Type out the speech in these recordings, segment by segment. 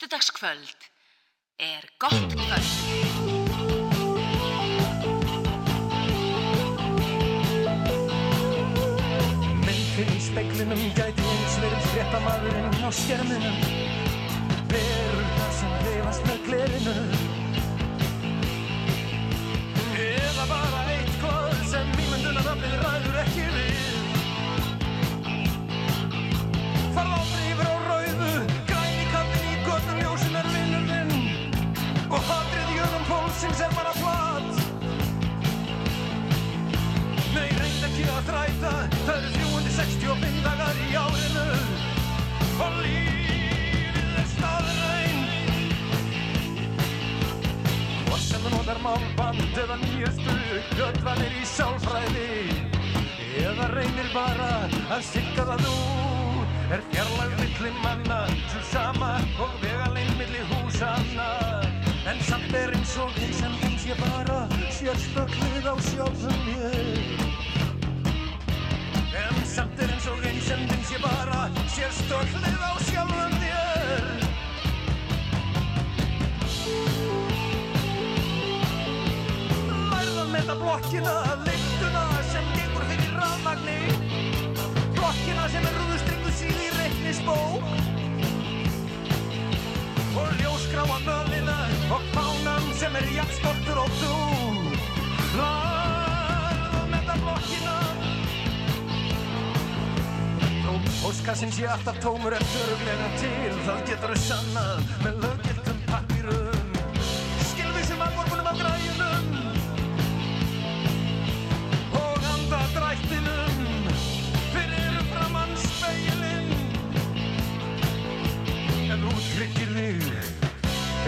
föstudagskvöld. Er gott kvöld. Myndin í speiklinum gæti eins verið fréttamaðurinn á skjerminum það sem reyfast með glerinu Eða bara eitthvað sem ímyndunarnafnið ræður ekki við. Farð á rauðu, fólksins er bara flat Nei, reynd ekki að þræta, það eru 365 dagar í árinu. Og lífið er staðræn. Hvort sem þú notar málband eða nýjastu göttvanir í sálfræði eða reynir bara að sigga það nú er fjarlag milli manna svo sama og vegalein milli húsanna en samt er eins og eins sem eins ég bara sér spöklið á sjálfum mér. En samt er eins og eins sem eins ég bara sér spöklið á sjálfum mér. Lærðan með það blokkina, lyktuna sem gengur fyrir rafmagni. Blokkina sem er rúðustringu síð í reiknisbók Og ljóskráa nöðina og fánan sem er jafn stoltur og þú. Lærðan með það blokkina. Þó óskassin sé alltaf tómur en þöruglega til Það getur þau sannað með löggildum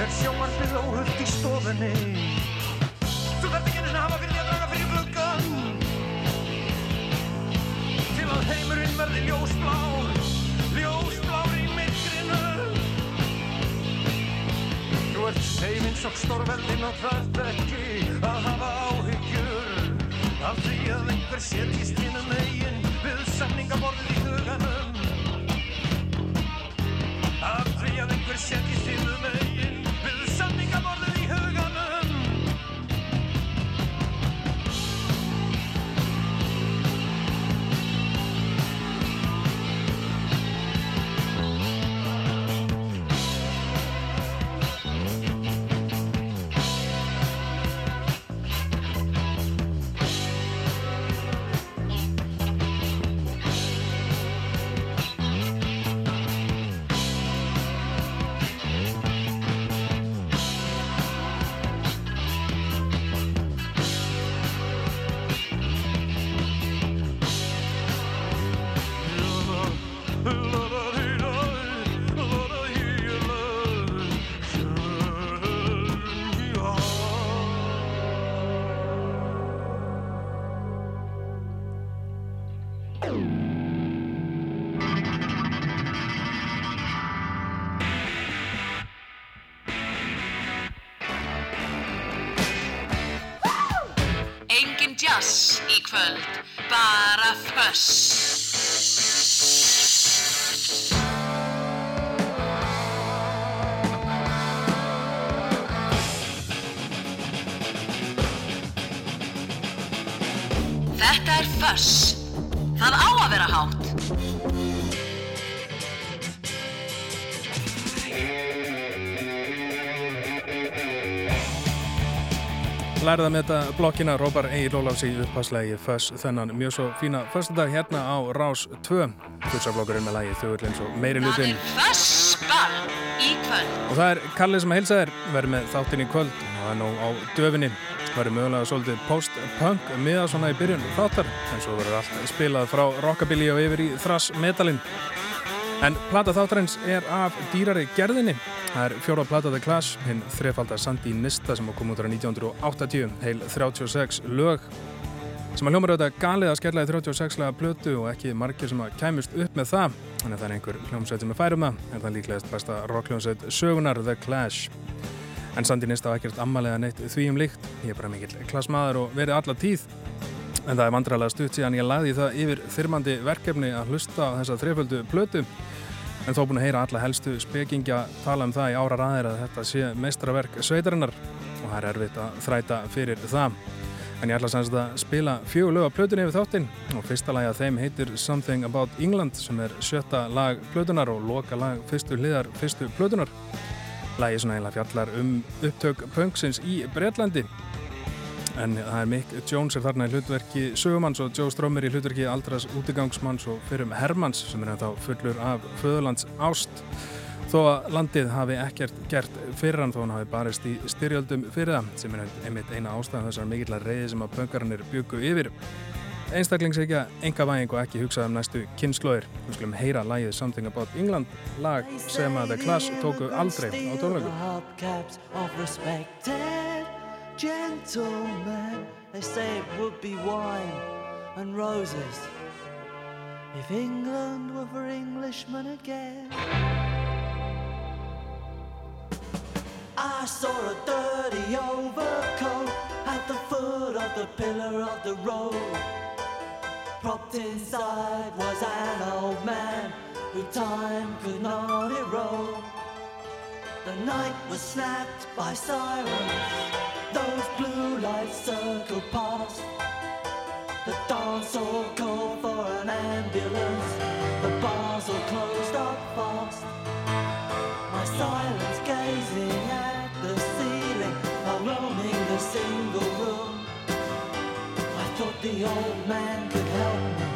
Er sjómarfið óhullt í stofunni? Þú þarft ekki einu sinni að hafa fyrir því að draga fyrir gluggan Til að heimurinn verði ljósblár Ljósblár í myrkrinu. Þú ert seif eins og stórveldin og þarft ekki að hafa áhyggjur Af því að einhver setjist hinnum megin við samningaborðið í huganum. Af því að einhver setjist hinnum megin við samningaborðið í Lærða með þetta blokkina. Róbar Egil Ólafs í upphaslegi Föss þennan mjög svo fína föstudag hérna á Rás 2 Futsarblokkurinn með lagi Þjóðurlins og meiri Það lutin fössball í kvöld. og það er Kallið sem að heilsa þér. Verður með þáttinn í kvöld. Og það er nú á döfinni. Verður mögulega svolítið post-punk miða svona í byrjun þáttar. En svo verður allt spilað frá rockabilly og yfir í thrash metalin. En plata þáttarins er af dýrari gerðinni. Það er fjóra plata The Clash, hinn þrefaldar Sandi Nista sem kom út ára 1980, heil 36 lög sem að hljómar auðvitað galið að skella í 36 laga plötu og ekki margir sem að kæmust upp með það. Að það er einhver hljómsveit sem er færum það, en það líklegast besta rockljómsveit sögunar The Clash. En Sandi Nista hafa ekkert ammalega neitt því um líkt. Ég er bara mikill klassmaður og verið alla tíð. En það er vandrarlega stutt síðan ég lagði það yfir þyrmandi verkefni að hlusta á þessa þreföldu plötu en þó búin að heyra alla helstu spekingja tala um það í ára ræðir að þetta sé mestraverk sveitarinnar og það er erfitt að þræta fyrir það. En ég ætla semst að spila fjögur lög á plötunni yfir þáttinn og fyrsta lagi að þeim heitir Something About England sem er sjötta lag plötunar og loka lag fyrstu hliðar fyrstu plötunar. Lagi svona eiginlega fjallar um upptök punksins í Breitlandi en það er Mick Jones er þarna í hlutverki sögumanns og Joe Strömmur í hlutverki aldras útigangsmanns og fyrrum Hermanns sem er ennþá fullur af föðurlands ást. Þó að landið hafi ekkert gert fyrir hann þó hann hafi barist í styrjöldum fyrir það sem er einmitt eina ástæðan þessar mikillar reyði sem að pöngarnir byggu yfir. Einstaklingsleikja enga væging og ekki hugsað um næstu kynnslóðir við skulum heyra lægið Something About England lag sem að The Clash tóku aldrei á tónleikum gentlemen. They say it would be wine and roses if England were for Englishmen again. I saw a dirty overcoat at the foot of the pillar of the road. Propped inside was an old man who time could not erode. The night was snapped by sirens. Those blue lights circle past. The dance hall called for an ambulance. The bars all closed up fast. My silence gazing at the ceiling while roaming the single room. I thought the old man could help me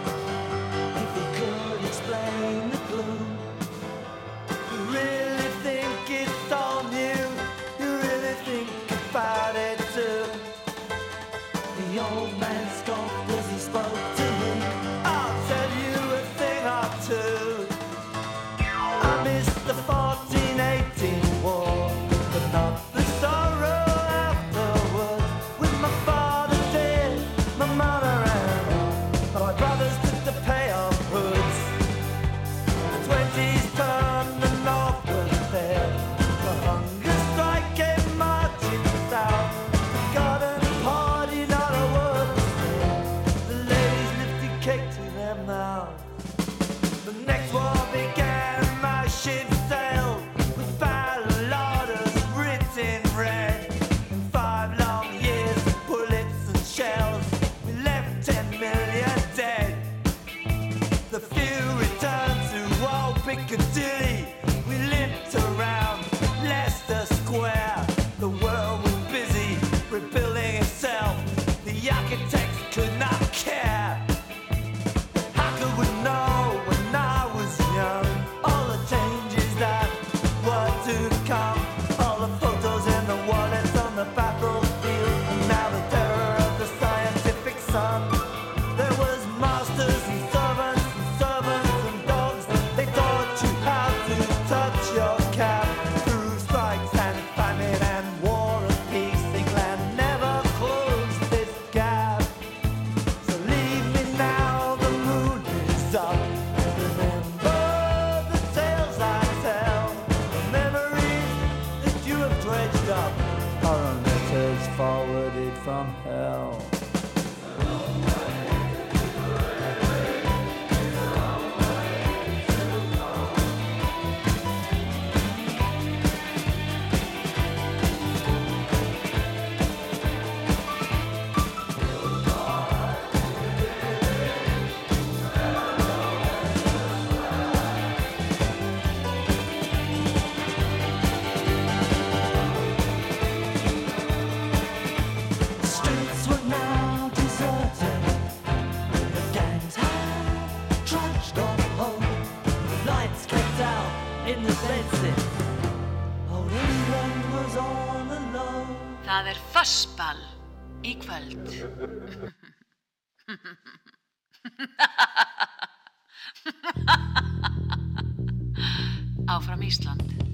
Áfram Ísland.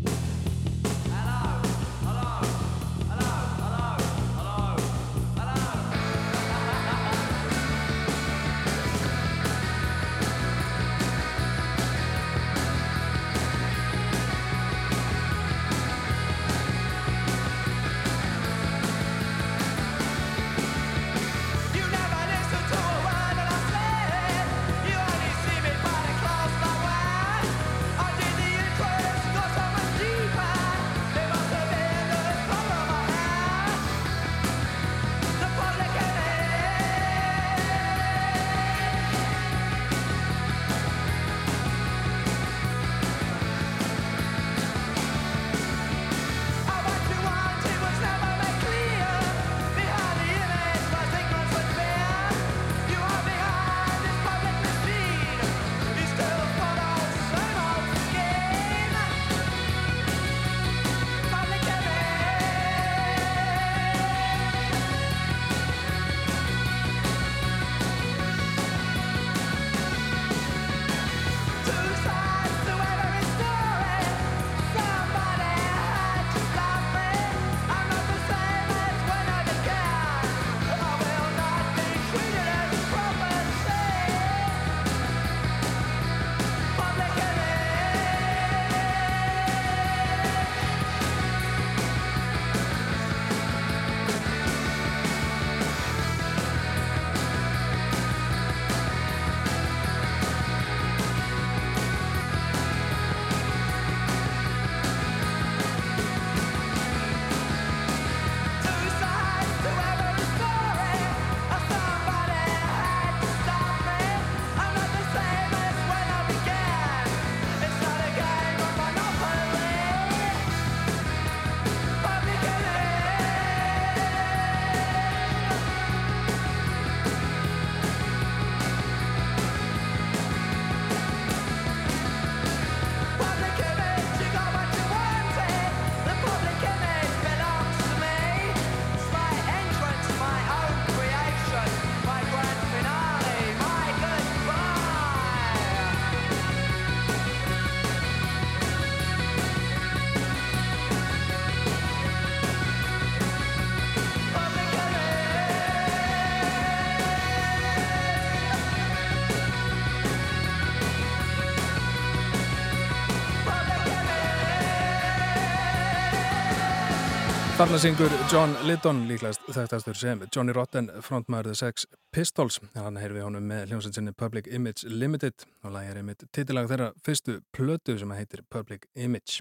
Þarna syngur John Lydon líklegast þekktastur sem Johnny Rotten frontmaður The Sex Pistols en hann heyrði honum með hljómsveitinni Public Image Limited og lagið er einmitt titilag þeirra fyrstu plötu sem heitir Public Image.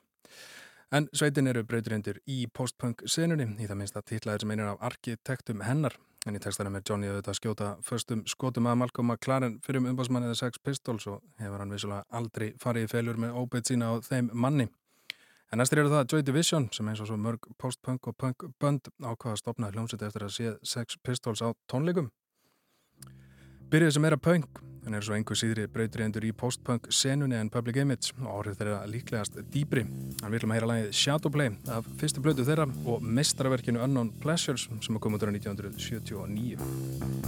En sveitin eru breyturindur í post-punk senunni í það minnst að titlaðir sem einir af arkitektum hennar en í textana með Johnny auðvitað skjóta förstum skotum að Malcolm McLaren fyrir um umbásmannið The Sex Pistols og hefur hann vissulega aldrei farið í feljur með óbeitt sína á þeim manni. En næstir eru það Joy Division sem eins og svo mörg post-punk og punk bönd ákvaða að stopna hljómsveit eftir að sé Sex Pistols á tónleikum. Byrjuð sem er að punk en er svo einhver síðri breytur endur í post-punk senunni en Public Image og árið þeirra líklegast dýbri. Hann vilum að heyra lagið Shadowplay af fyrstu blödu þeirra og mestraverkinu Unknown Pleasures sem kom út á 1979. to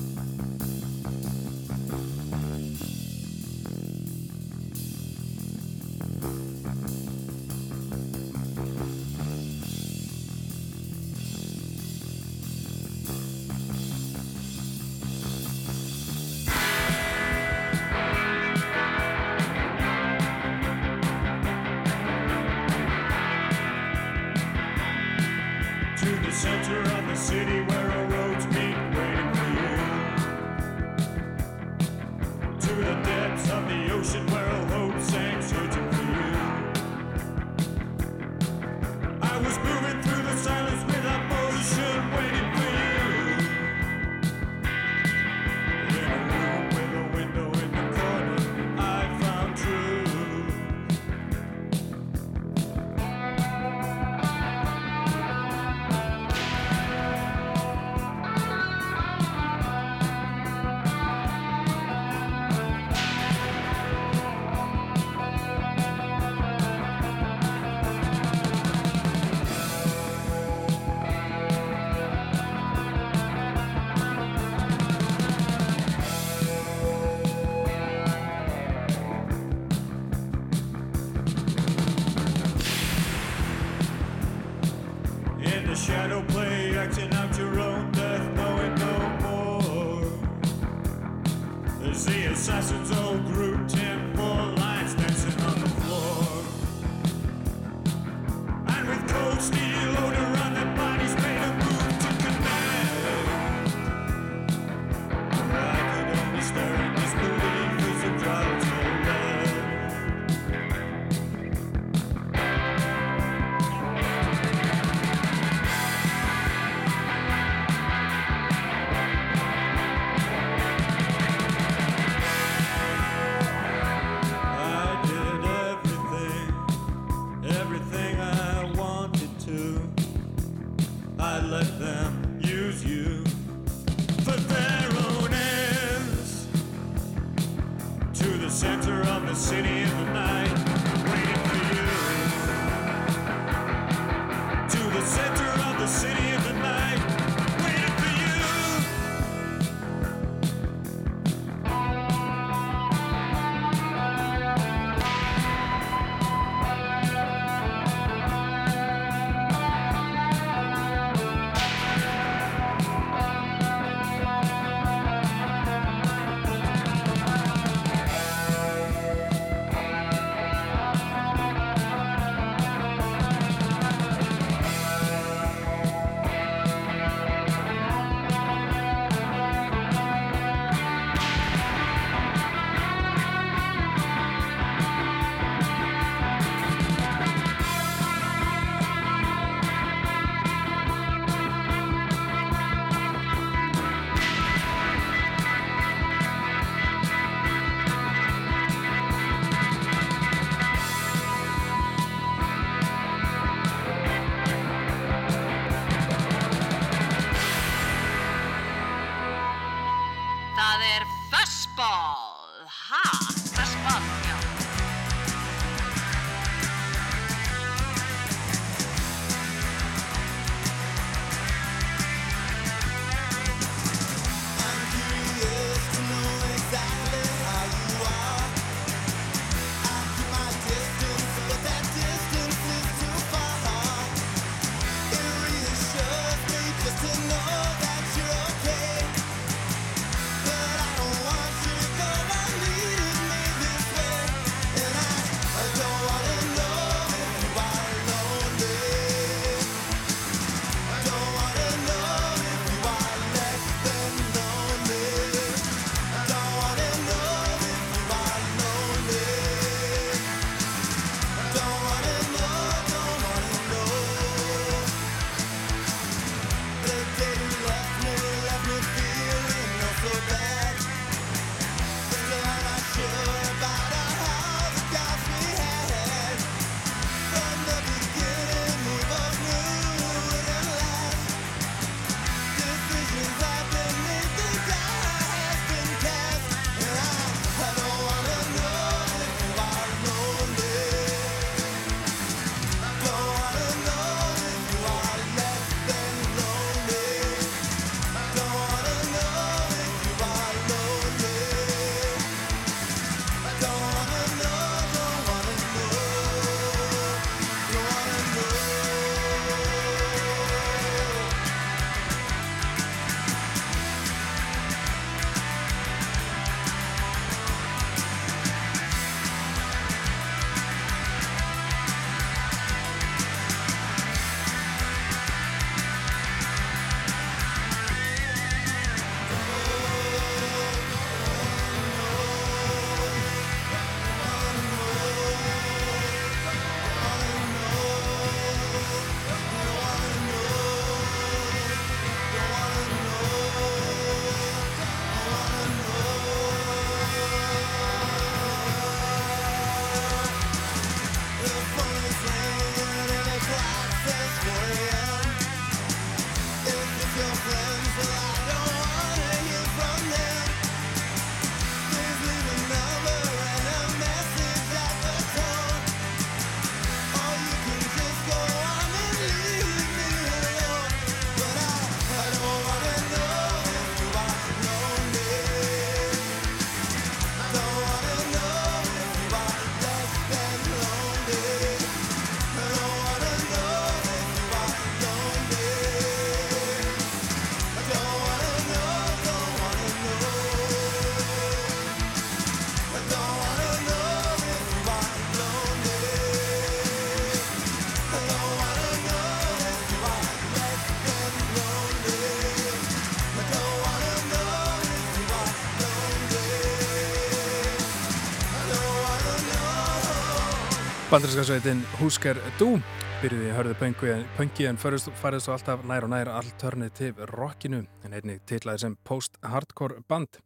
Bandarinska sveitin Husker Du. Byrjuði í hörðu pöngi en farið svo alltaf nær og nær alternative rockinu en einnig titlaði sem post-hardcore band.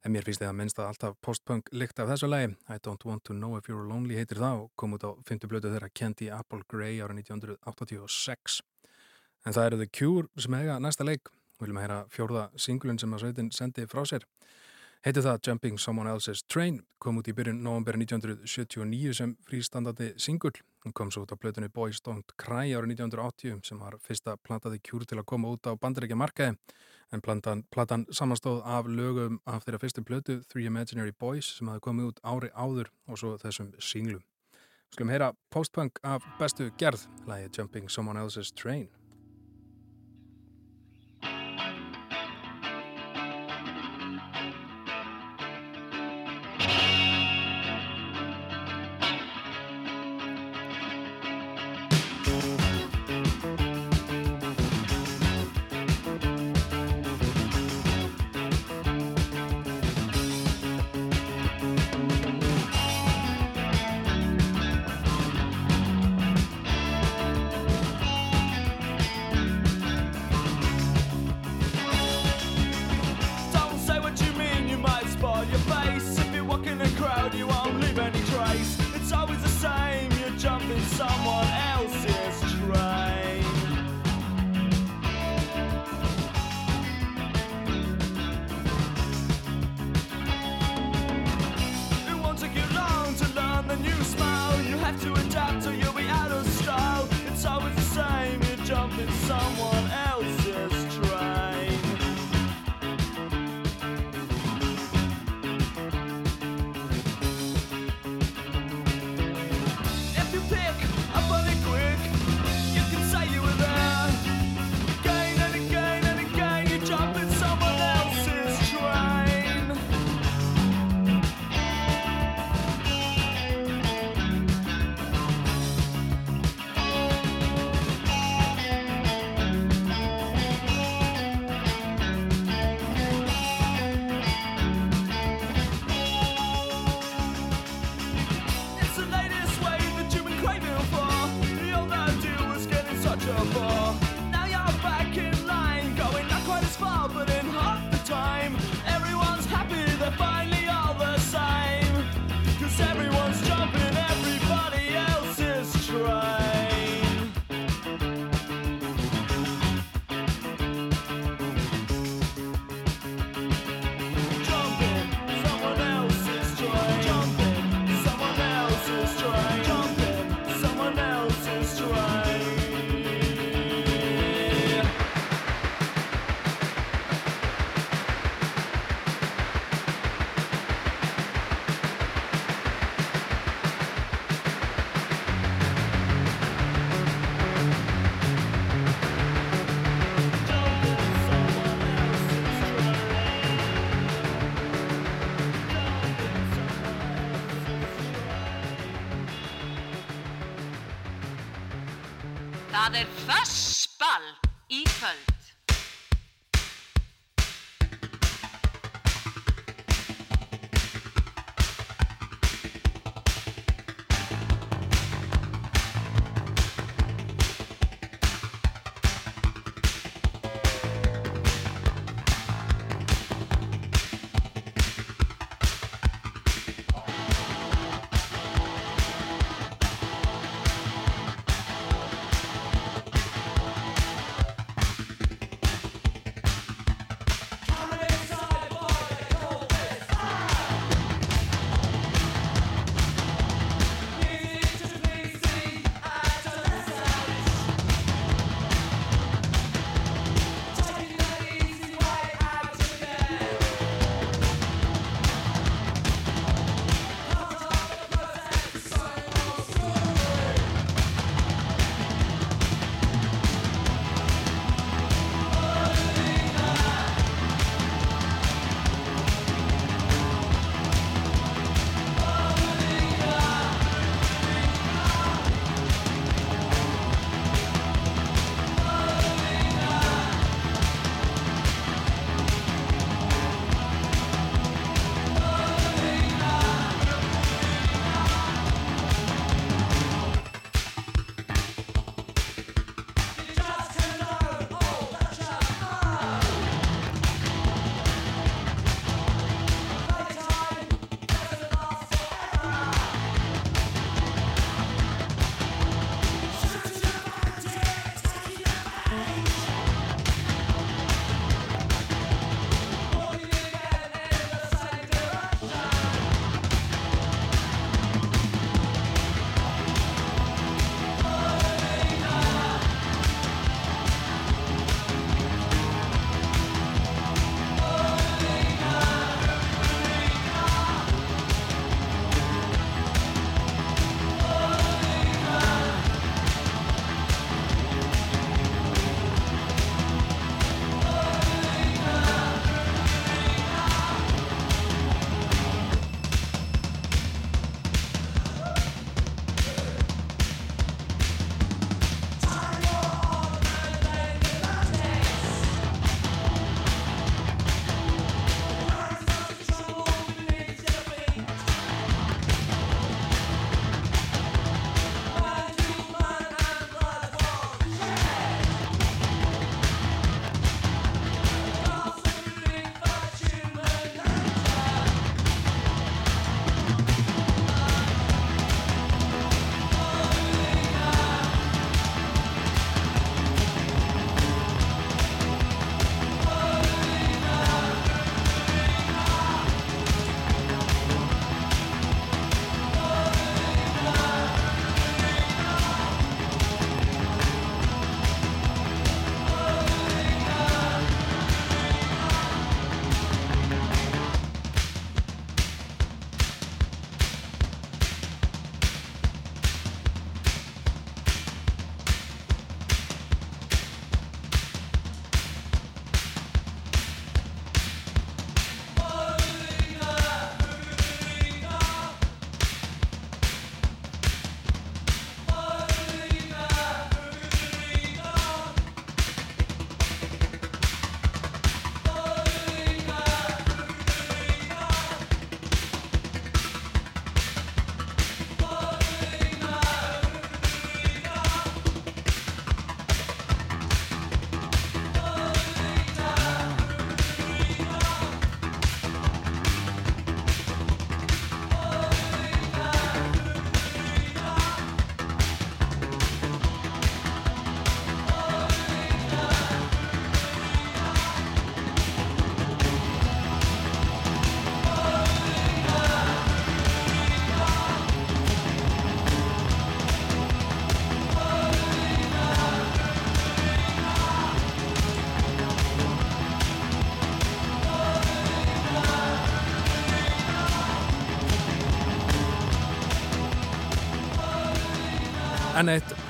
En mér finnst þið að minnst að alltaf post-punk lykt af þessu lagi. I don't want to know if you're lonely heitir það og kom út á fymtu blötu þeirra Candy Apple Grey ára 1986 en það eru The Cure sem hega næsta leik. Viljum að heyra fjórða singulun sem að sveitin sendi frá sér Heitir það Jumping Someone Else's Train, kom út í byrjun november 1979 sem frístandandi singull. Hún kom svo út á blötunni Boys Don't Cry árið 1980 sem var fyrsta plantaði kjúr til að koma út á bandarækja markaði. En platan, platan samanstóð af lögum af þeirra fyrstu blötu Three Imaginary Boys sem hafi komið út ári áður og svo þessum singlum. Skulum heyra postpunk af bestu gerð, lægi Jumping Someone Else's Train.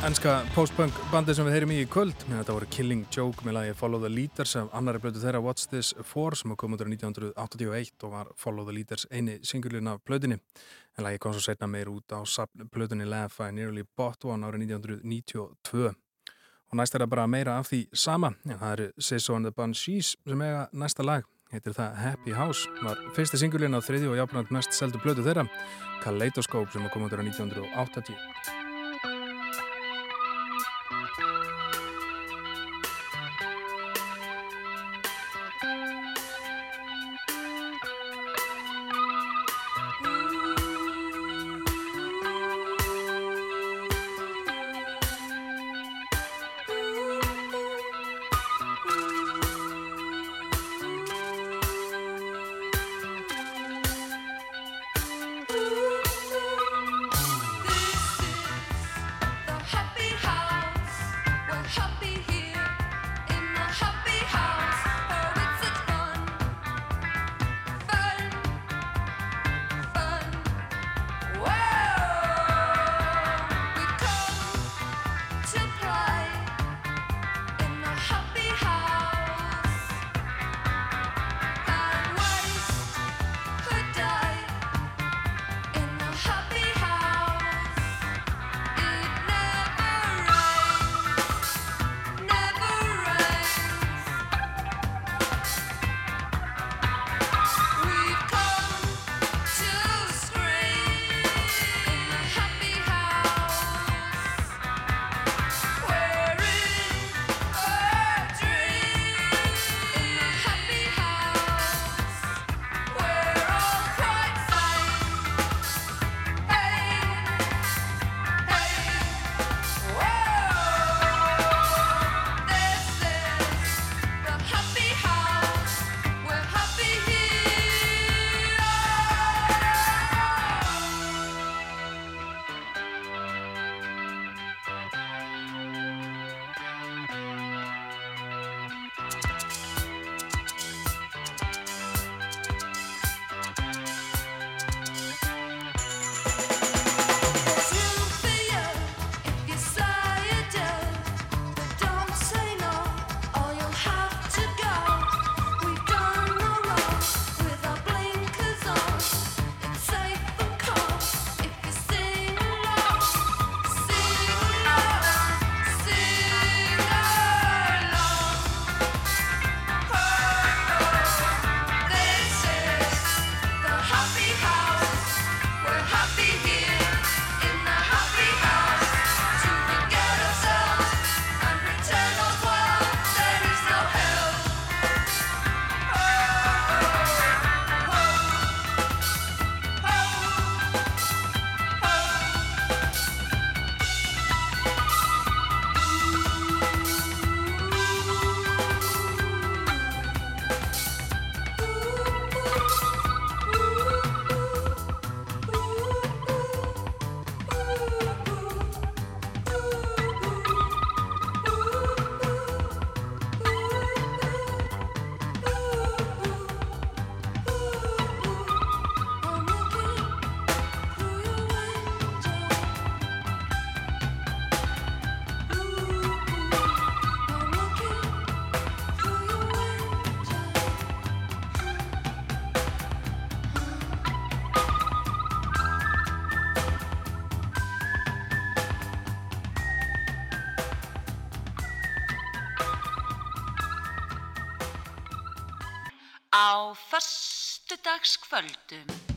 Ennska post-punk bandi sem við heyrim í í kvöld. En þetta voru Killing Joke með lagi Follow the Leaders af annari blötu þeirra What's This For sem kom á 1981 og var Follow the Leaders eini singulinn af blötunni en lagi kom svo setna meir út á blötunni Laugh I Nearly Bought One árið 1992 og næst er það bara meira af því sama en það eru Sisso and the Banshees sem eiga næsta lag. Heitir það Happy House var fyrsti singulinn á þriði og jáfnvægt mest seldu blötu þeirra Kaleidoscope sem kom á 1980 fulgte.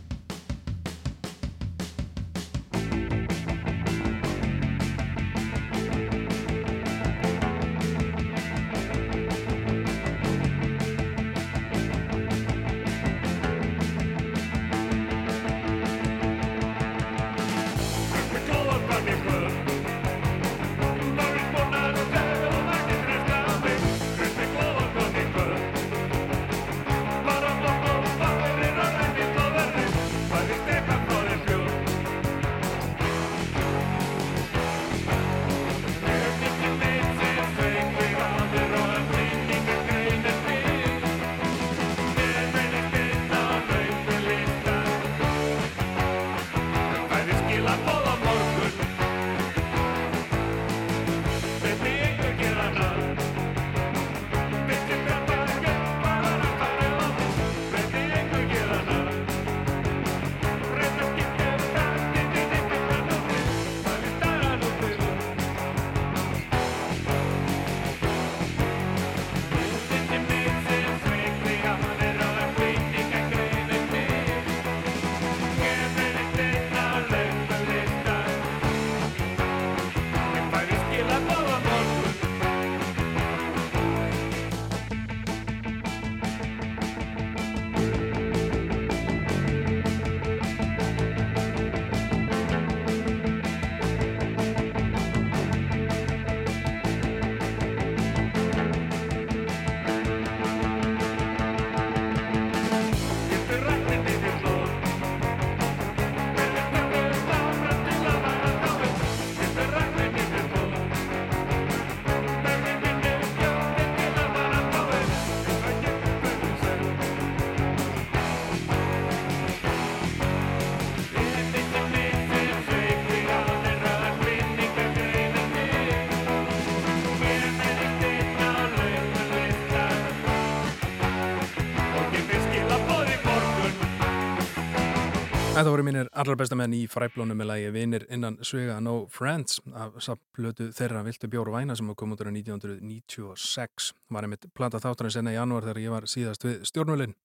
Þetta voru mínir allar besta menn í fræblónu með lægi Vinir innan svega No Friends af sapplötu þeirra Viltu bjóru væna sem kom út ára 1996 var einmitt plata þátturinn senna í janúar þegar ég var síðast við stjórnvölinn.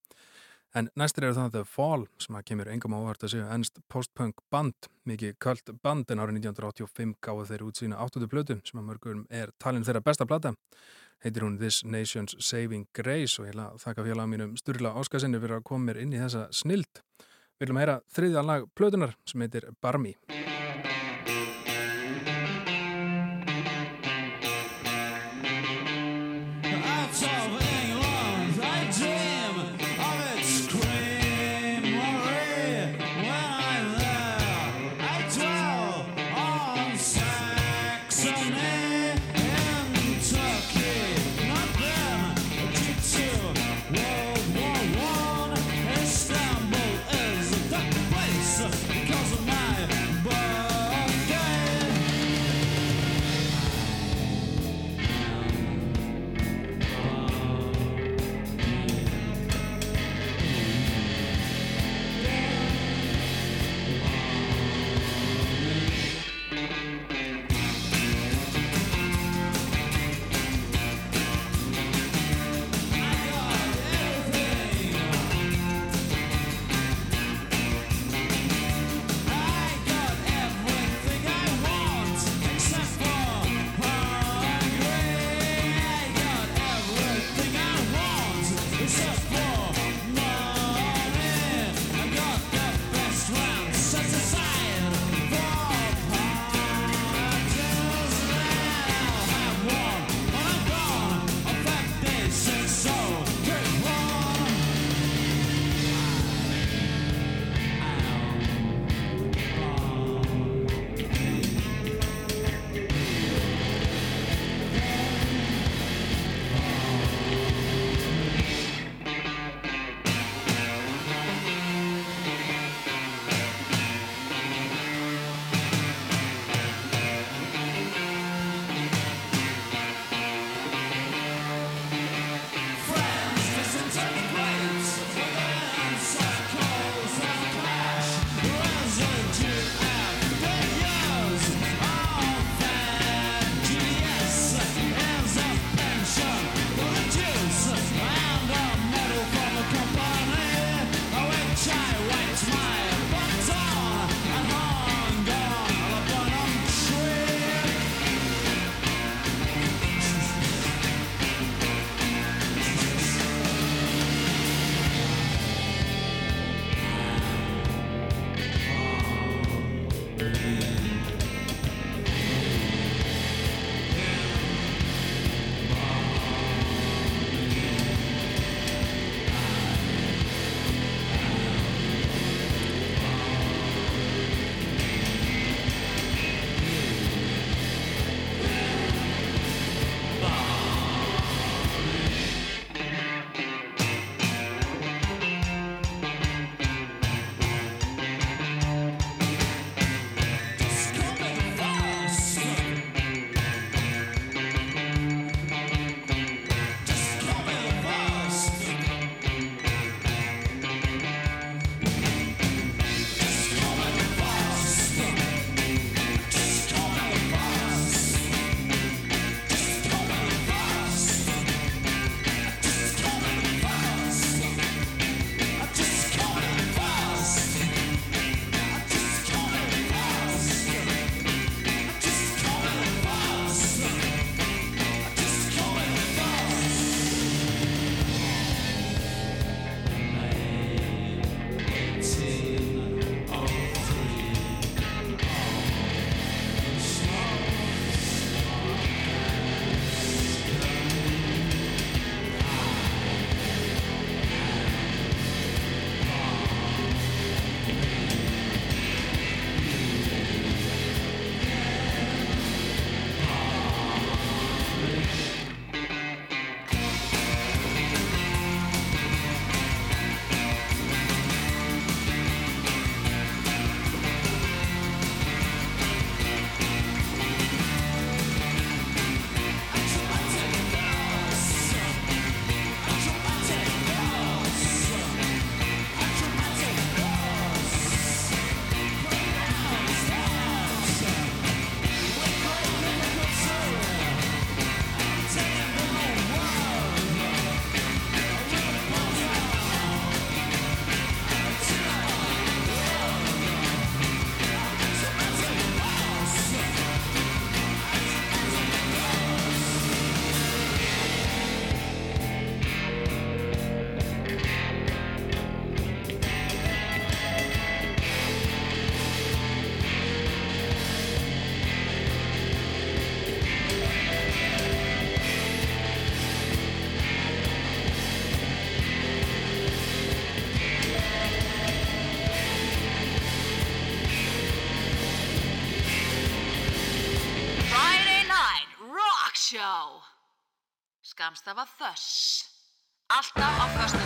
En næstir eru það The Fall sem að kemur engum ávart að segja ennst postpunk band. Mikið kvöld band en árið 1985 gáðu þeir út sína áttuðu plötu sem að mörgum er talin þeirra besta plata. Heitir hún This Nation's Saving Grace og ég að þakka félag mínum Sturla Áskasinni fyrir að koma mér inn í þessa snild Við viljum heyra þriðja lag plötunar sem heitir Barmi. samstafa þöss. Alltaf á þössnum.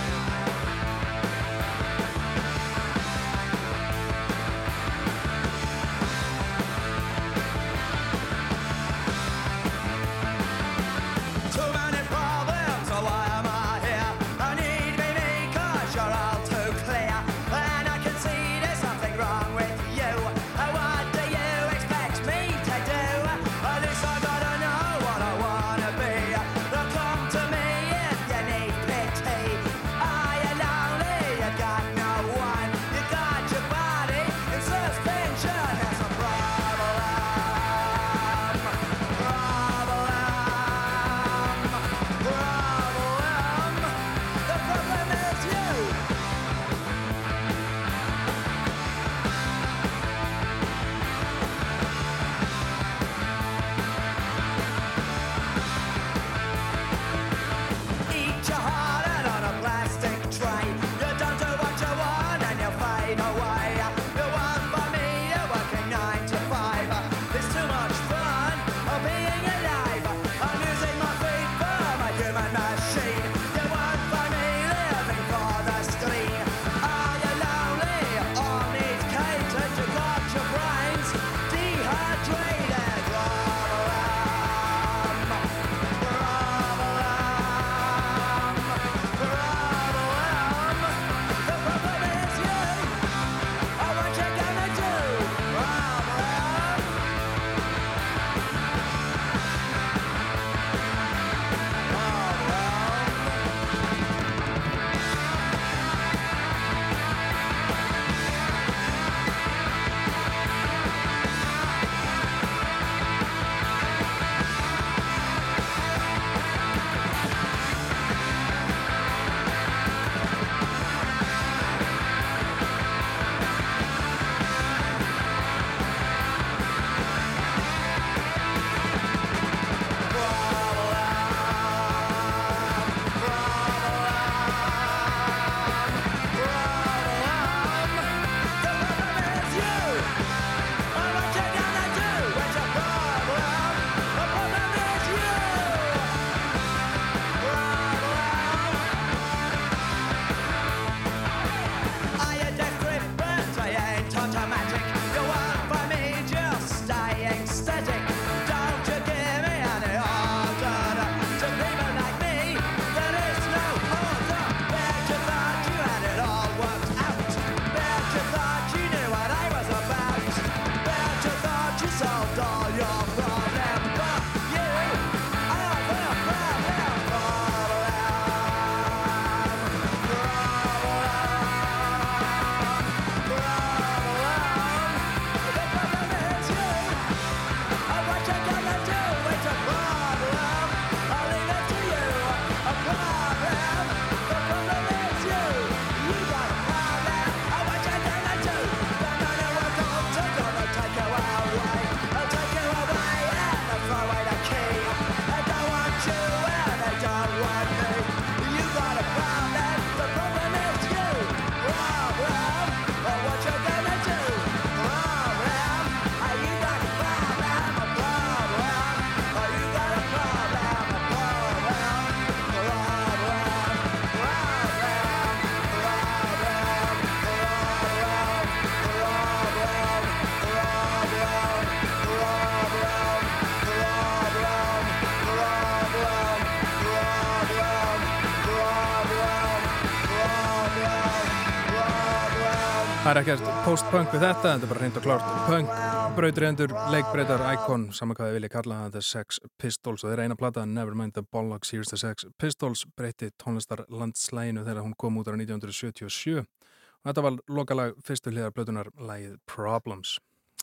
Það er ekkert post-punk við þetta, þetta er bara reynd og klárt punk, brautriðendur, leikbreytar, íkon, saman hvað þið viljið kalla það, þetta er Sex Pistols. Og þeirra eina platta, Nevermind the Bollocks, Here's the Sex Pistols, breytti tónlistarlandslæginu þegar hún kom út ára 1977 og þetta var lokalag fyrstu hliðar blötunar, lægið Problems.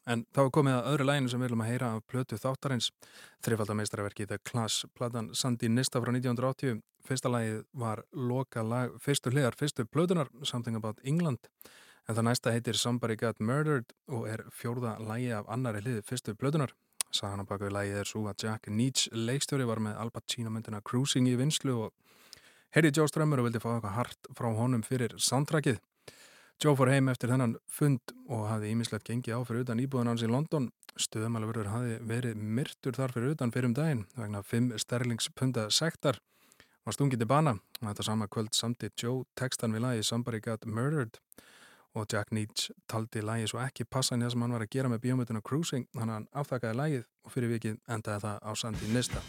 En þá er komið að öðru læginu sem við viljum að heyra af blötu þáttarins, þrifaldameistarverki The Class, platan Sandi Nista frá 1980, fyrsta lægið var lokalag fyrstu hliðar fyrstu blötunar, Something About England, en það næsta heitir Somebody Got Murdered og er fjórða lægi af annari hlið fyrstu blöðunar. Sagan á baka við lægið er svo að Jack Neach leikstjóri var með Alba Chino myndina Cruising í vinslu og Herri Joe Strömmur og vildi fá eitthvað hart frá honum fyrir soundtrackið. Joe fór heim eftir þennan fund og hafði ímislegt gengið á fyrir utan íbúðan hans í London. Stöðmæluverður hafði verið myrtur þar fyrir utan fyrir um daginn vegna 5 sterlingspunda sektar var stungið til bana og þetta sama kvöld samti Joe textan við lagi Somebody Got Murdered og Jack Neach taldi lagi svo ekki passa en það sem hann var að gera með bíómynduna Cruising þannig að hann afþakkaði lagið og fyrir vikið endaði það á Sandi Nista.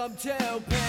Own. Welcome to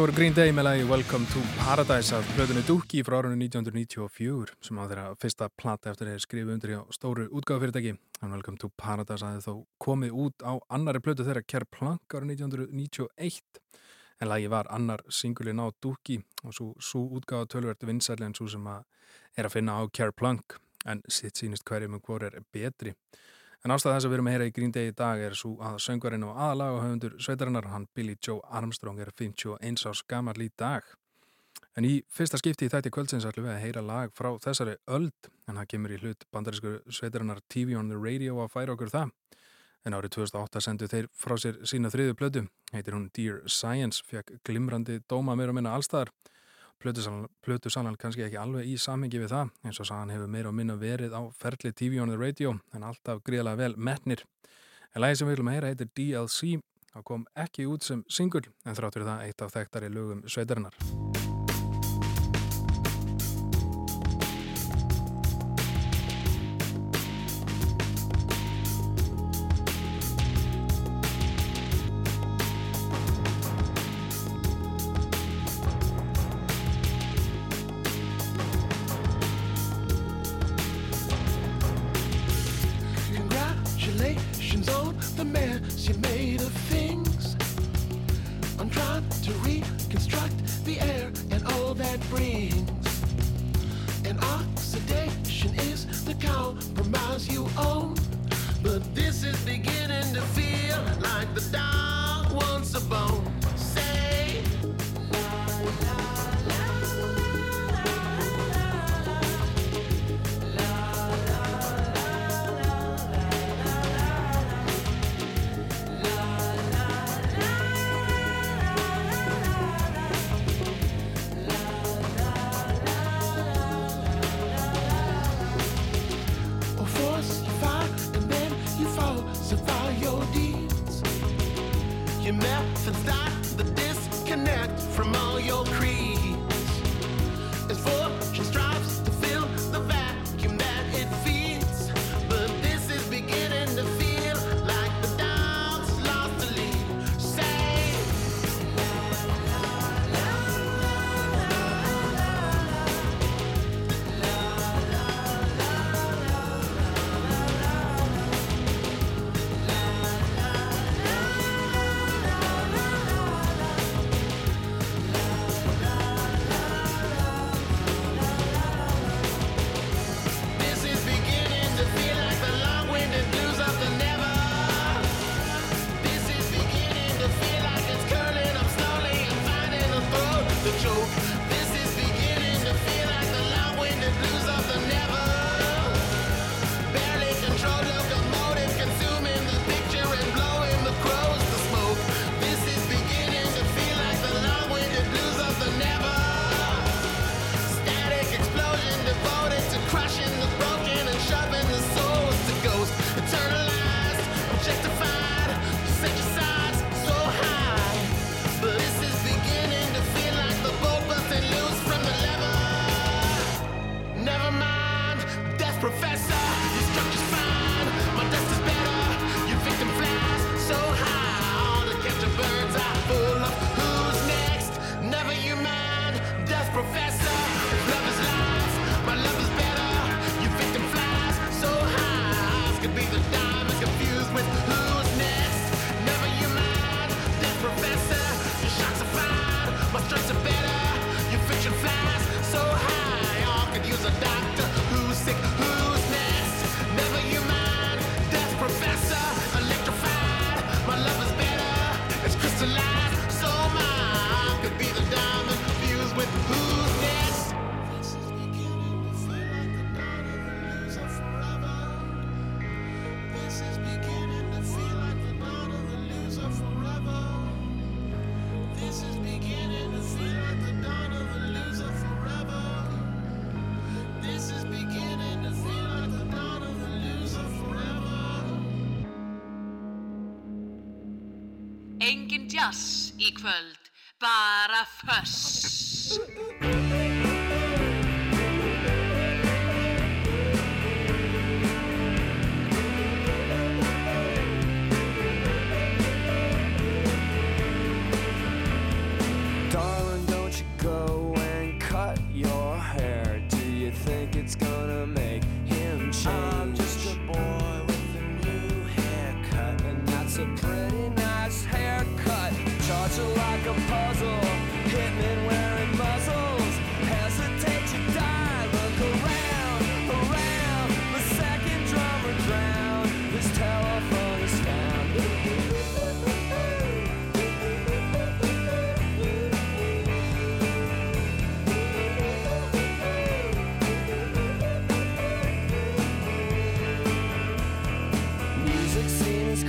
Þetta voru Green Day með lagi Welcome to Paradise af plötunni Dookie frá árunni 1994 sem á þeirra fyrsta plata eftir þeir skrifu undir hjá stóru útgáðufyrirtæki en Welcome to Paradise aðeins þó komið út á annari plötu þeirra Kerr Plank árið 1991 en lagi var annar singulinn á Dookie og svo, svo útgáða tölvert vinsæli en svo sem að er að finna á Kerr Plank. En sitt sínist hverjum og hvor er betri En ástæða þess að við erum að heyra í Green Day í dag er svo að söngvarinn og aðalag og höfundur sveitarinnar, hann Billy Joe Armstrong er 51 árs gammal í dag. En í fyrsta skipti í þætti kvöldsins ætlum við að heyra lag frá þessari öld, en það kemur í hlut bandarísku sveitarinnar TV on the Radio að færa okkur það. En árið 2008 sendu þeir frá sér sína þriðu blödu, heitir hún Dear Science, fekk glimrandi dóma meira minna allstaðar. Plötu sannan kannski ekki alveg í samhengi við það, eins og sagan hefur meira og minna verið á ferli TV on the Radio, en alltaf gríðlega vel metnir. En lagi sem við viljum að heyra heitir DLC, það kom ekki út sem singull, en þráttur það eitt af þekktari lögum sveitarinnar.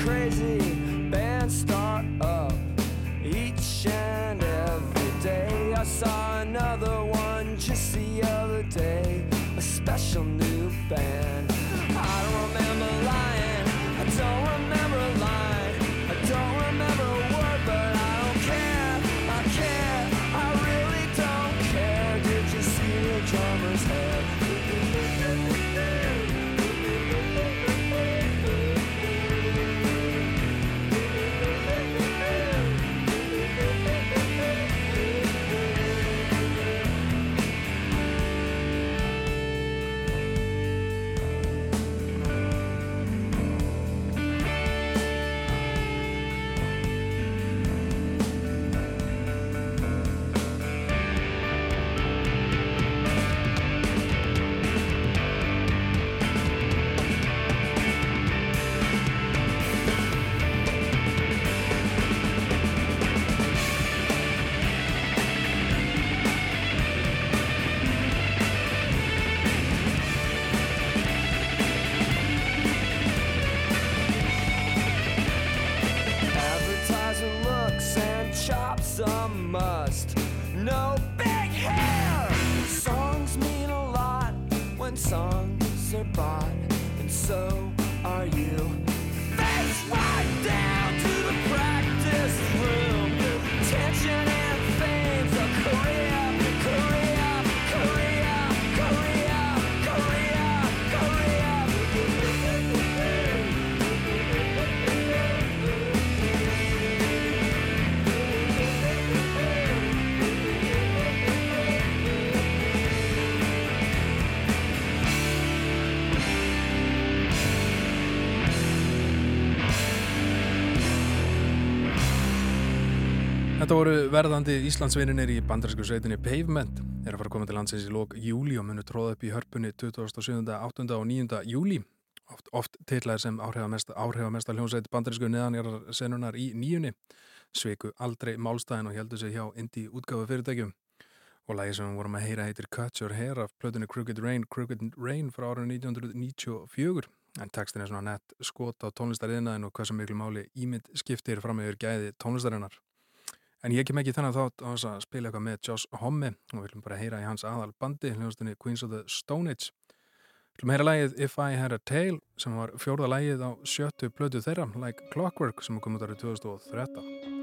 Crazy, bands start up each and every day. I saw another one just the other day, a special new band. Þetta voru verðandi Íslandsvinnir í bandarísku sveitinni Pavement er að fara að koma til landsins í lók júli og munu tróða upp í hörpunni 27., 8. og 9. júli oft, oft titlaðir sem áhrifamesta, áhrifamesta hljómsveit bandarísku neðanjarar senunar í nýjunni sveiku aldrei málstæðin og heldur sig hjá indi útgáfu fyrirtækjum og lagi sem við vorum að heyra heitir Cut Your Hair af plötunni Crooked Rain Crooked Rain frá árið 1994 en textin er svona nett skot á tónlistariðnaðin og hvað sem miklu máli ímynd skiptir fram meður gæði tónlistarinnar En ég kem ekki þennan þátt á þess að spila eitthvað með Josh Homme og við viljum bara heyra í hans aðal bandi, hljóðastunni Queens of the Stone Age. Við viljum heyra lægið If I Had a Tail sem var fjórða lægið á sjöttu blödu þeirra, Like Clockwork sem kom út árið 2013.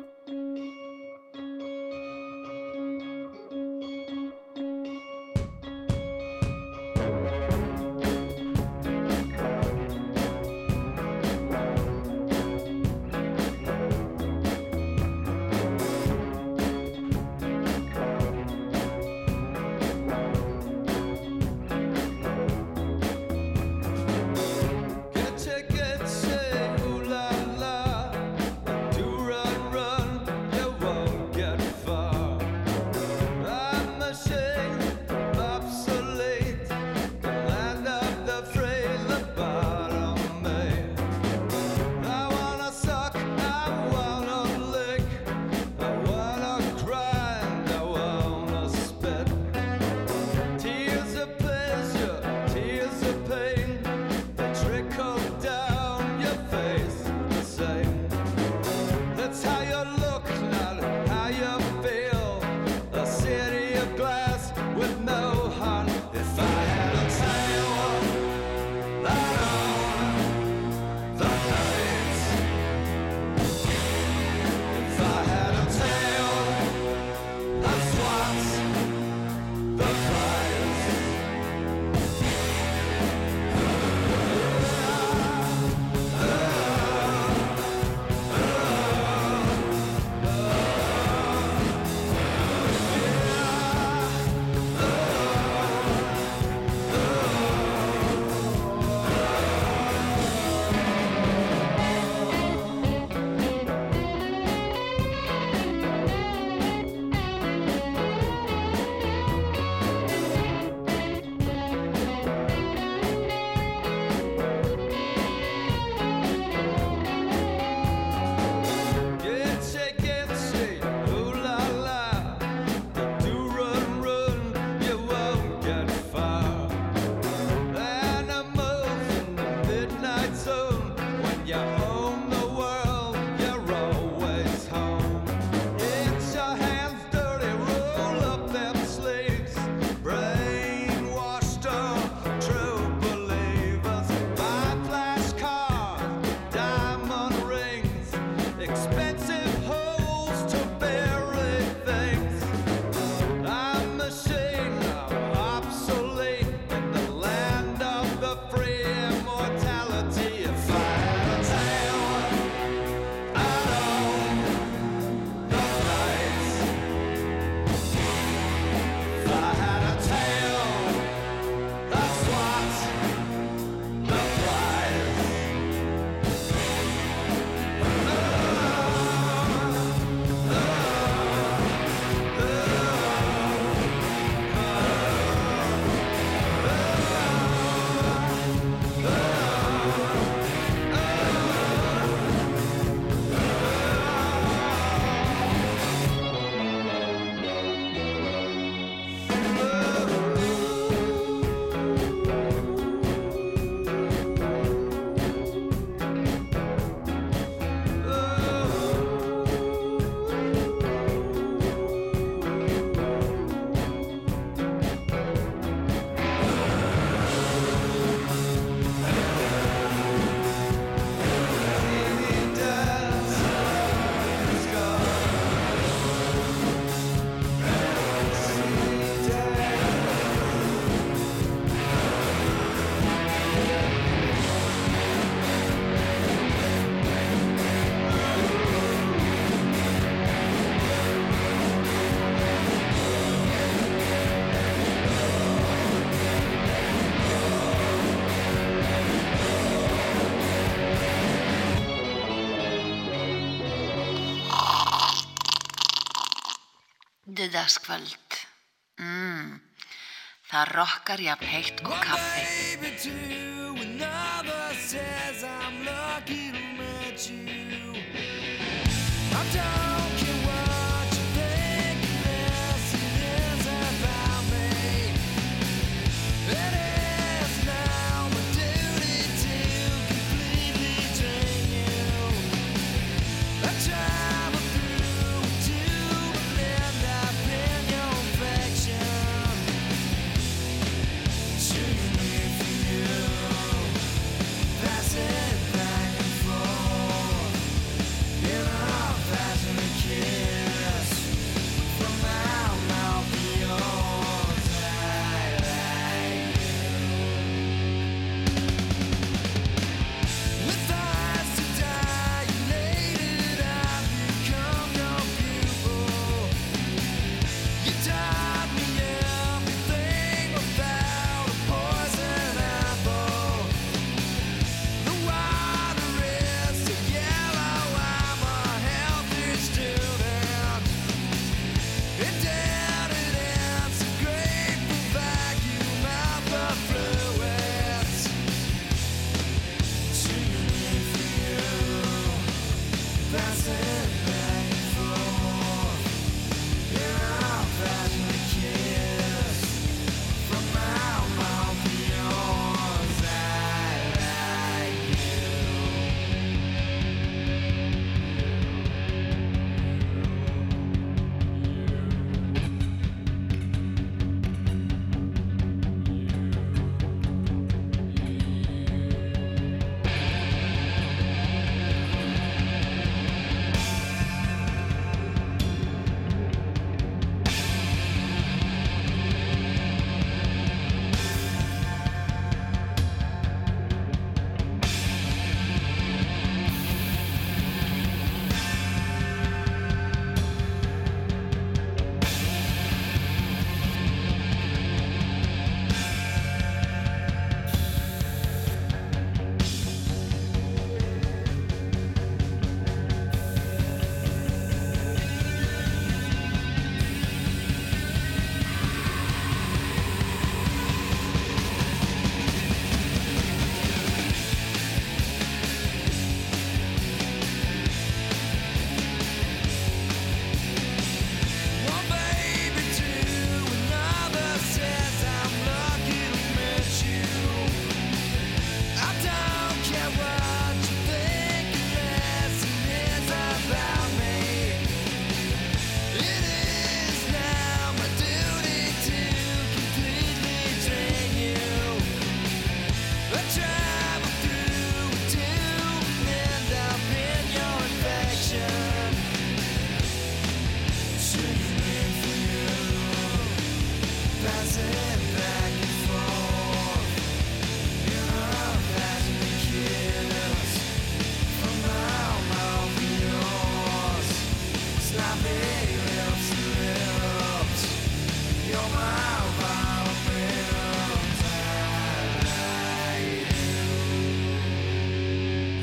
Þriðudagskvöld. Mm. Það rokkar jafn heitt og kaffi. Baby, to another says I'm lucky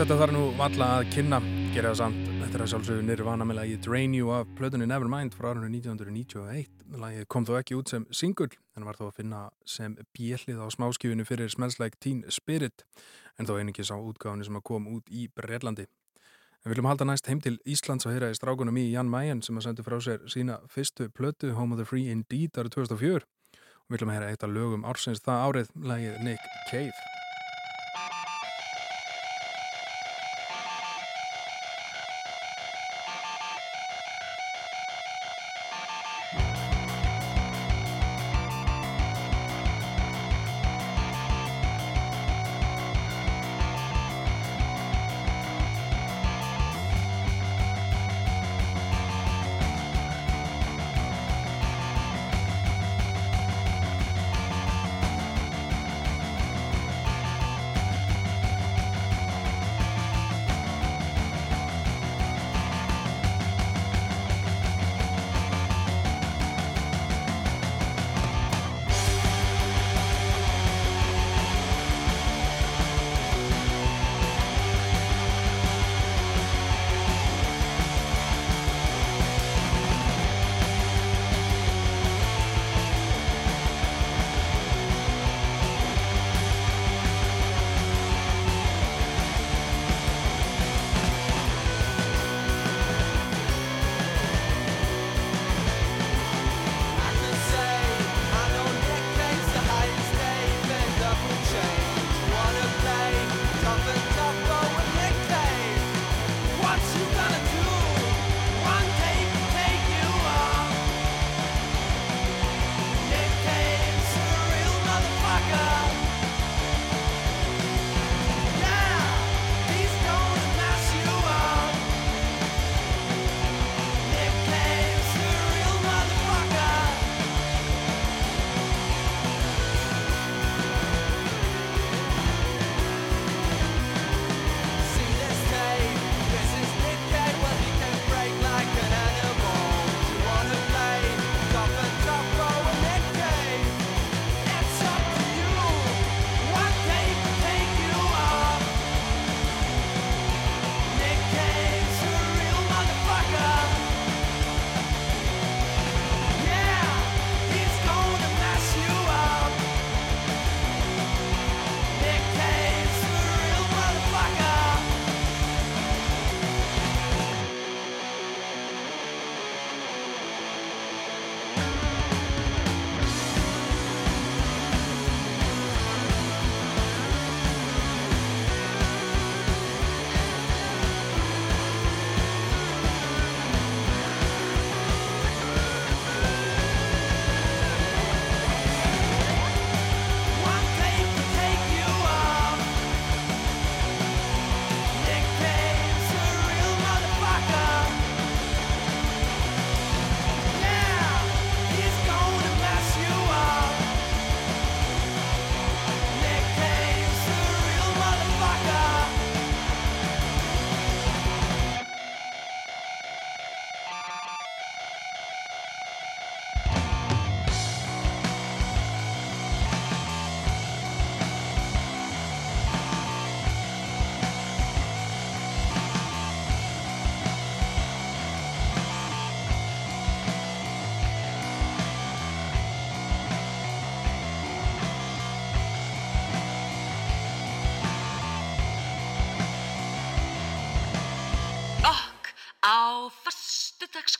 Þetta þarf nú valla að kynna, gera það samt. Þetta er að sjálfsögðu nirvana með lagið Drain You af plötunni Nevermind frá árunni 1991. Lagið kom þó ekki út sem single, en var þó að finna sem bjellið á smáskjöfinu fyrir Smells Like Teen Spirit, en þó einingis á útgáðinu sem að kom út í Breitlandi. En við viljum halda næst heim til Íslands og heyra í strákunum í Jan Mayen sem að sendi frá sér sína fyrstu plötu Home of the Free Indeed árið 2004 og við viljum heyra eitt af lögum ársins það árið, lagið Nick Cave.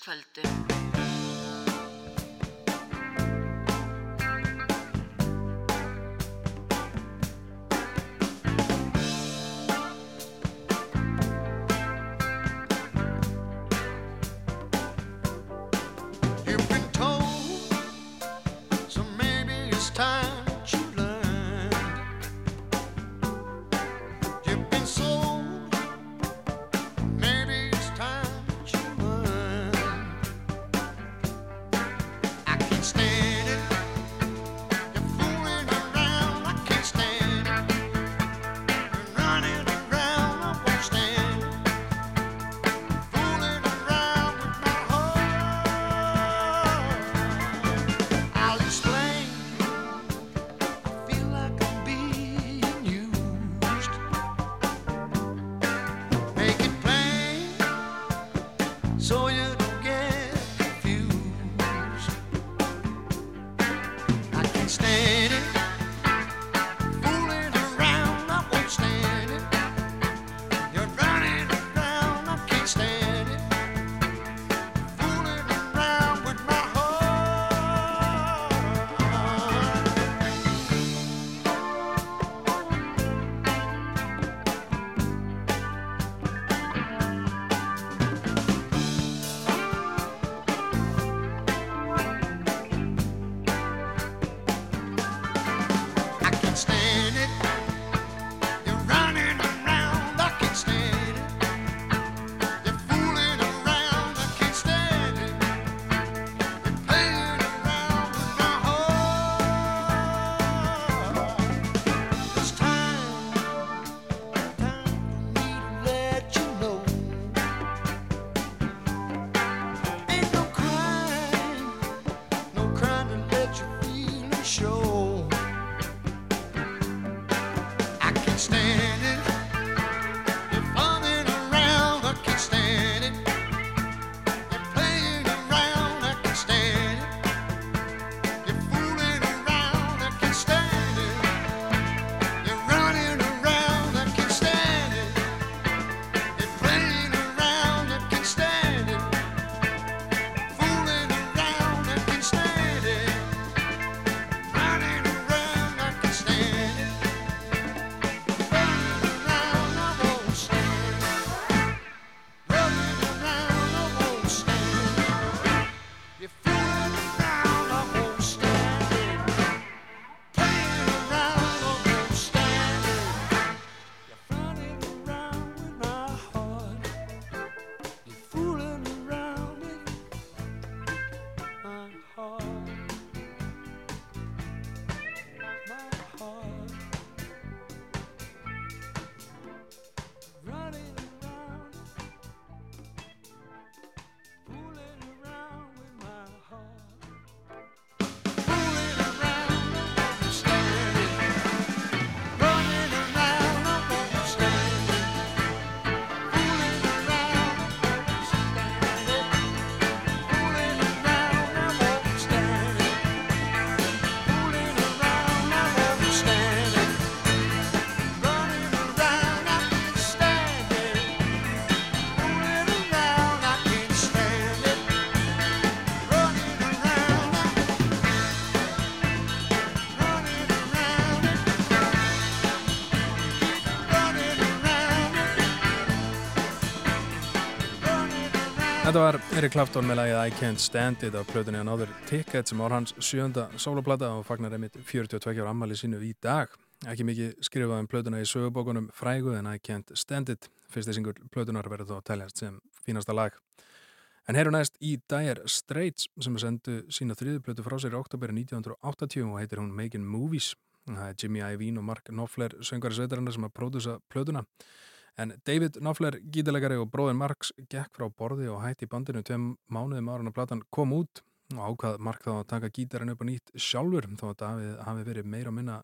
Föstudagskvöldum. Þetta var Eric Clapton með lagið I Can't Stand It af plötunni að náður Ticket sem var hans sjönda sóloplata og fagnar einmitt 42 ára ammali sínu í dag. Ekki mikið skrifað um plötuna í sögubókunum frægu en I Can't Stand It. Fyrsti singur plötunar verður þó að teljast sem fínasta lag. En heyru næst í Dire Straits sem sendu sína þriðu plötu frá sér í oktober 1980 og heitir hún Making Movies. Það er Jimmy Iovine og Mark Knopfler söngari sveitarinnar sem að pródusa plötuna. En David Knopfler, gítalegari og bróðin Marks gekk frá borði og hætti bandinu tveim mánuðum ára en að platan kom út og ákvað Mark þá að taka gítarinn upp á nýtt sjálfur þó að David hafi verið meira og minna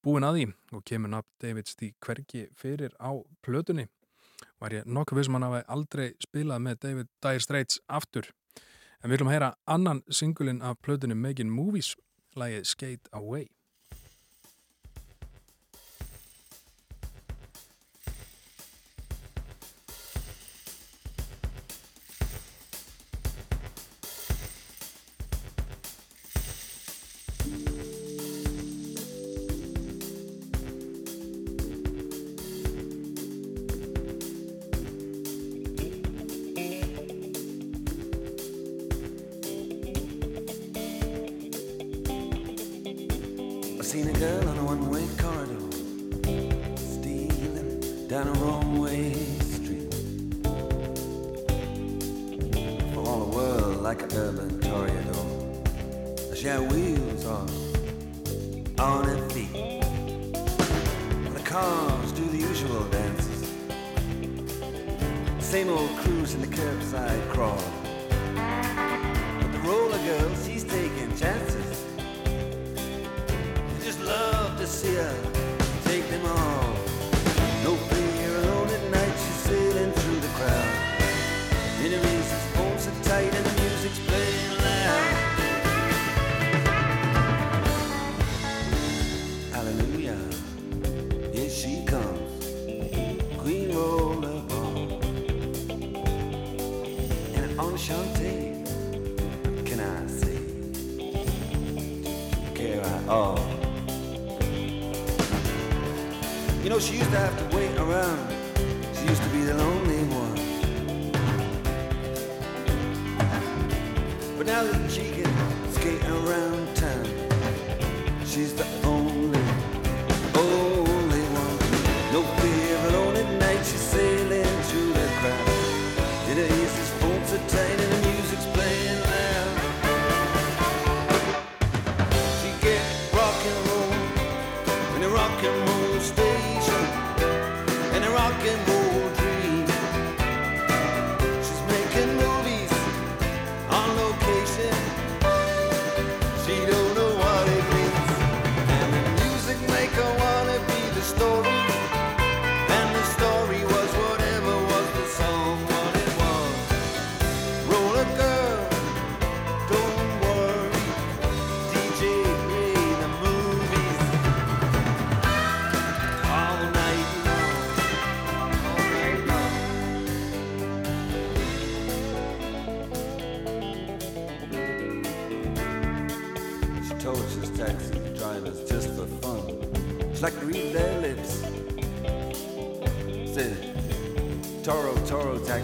búin að því og kemur nafn Davids því hvergi fyrir á plötunni. Var ég nokkuð við sem hann hafi aldrei spilað með David Dire Straits aftur. En við viljum heyra annan singulinn af plötunni Making Movies, lagið Skate Away. sem no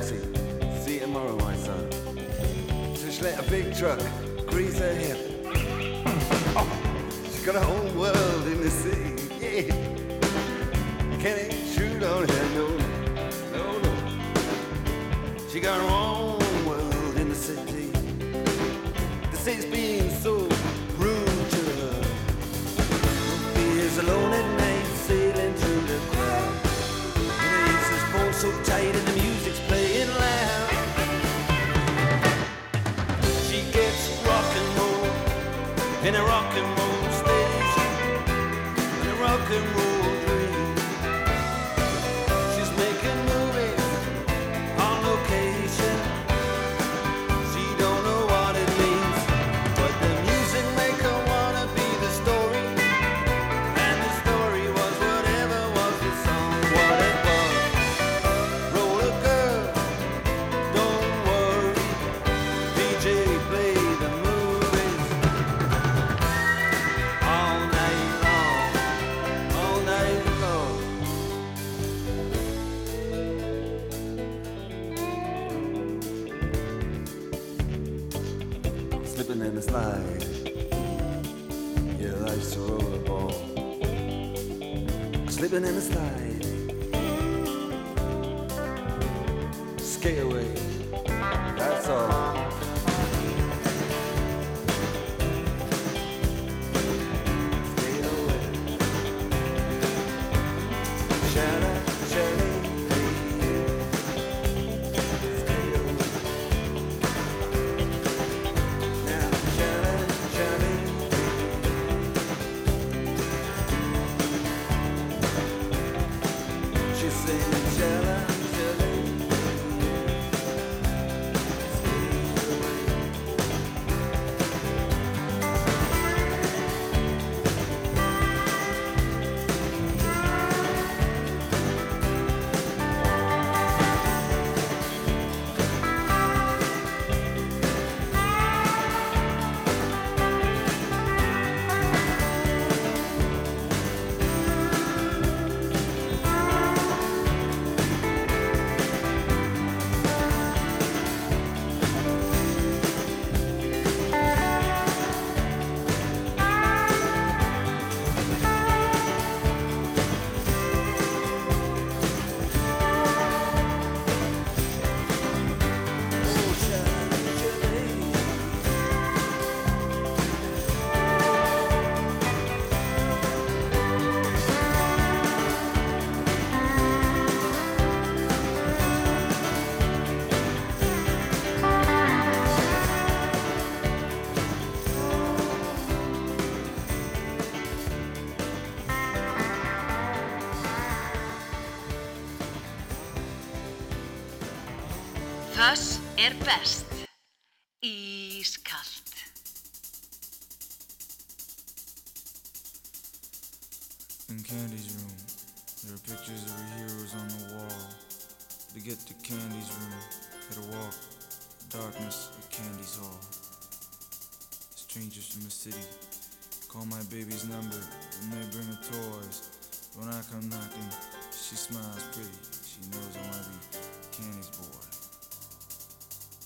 taxi. See you tomorrow, my son. Just let a big truck grease her hip. Oh, she's got her whole world in the city. Yeah. Can't intrude on her, no. No, no. She got her own world in the city. The city's been so rude to her. Ruby is alone at night, sailing through the crowd. And her so tight rock and roll. Get to Candy's room, gotta walk darkness of Candy's hall. Strangers from the city call my baby's number and they bring her toys. When I come knocking, she smiles pretty. She knows I wanna be Candy's boy.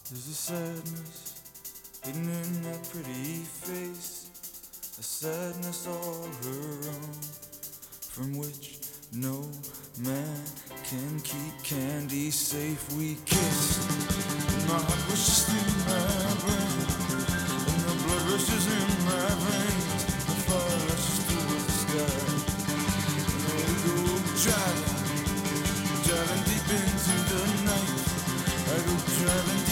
There's a sadness hidden in that pretty face, a sadness all her own from which no man can keep candy safe. We kissed, my heart was just in my brain, and the blood rushes in my veins. The fire rushes through the sky, and I go driving, driving deep into the night. I go driving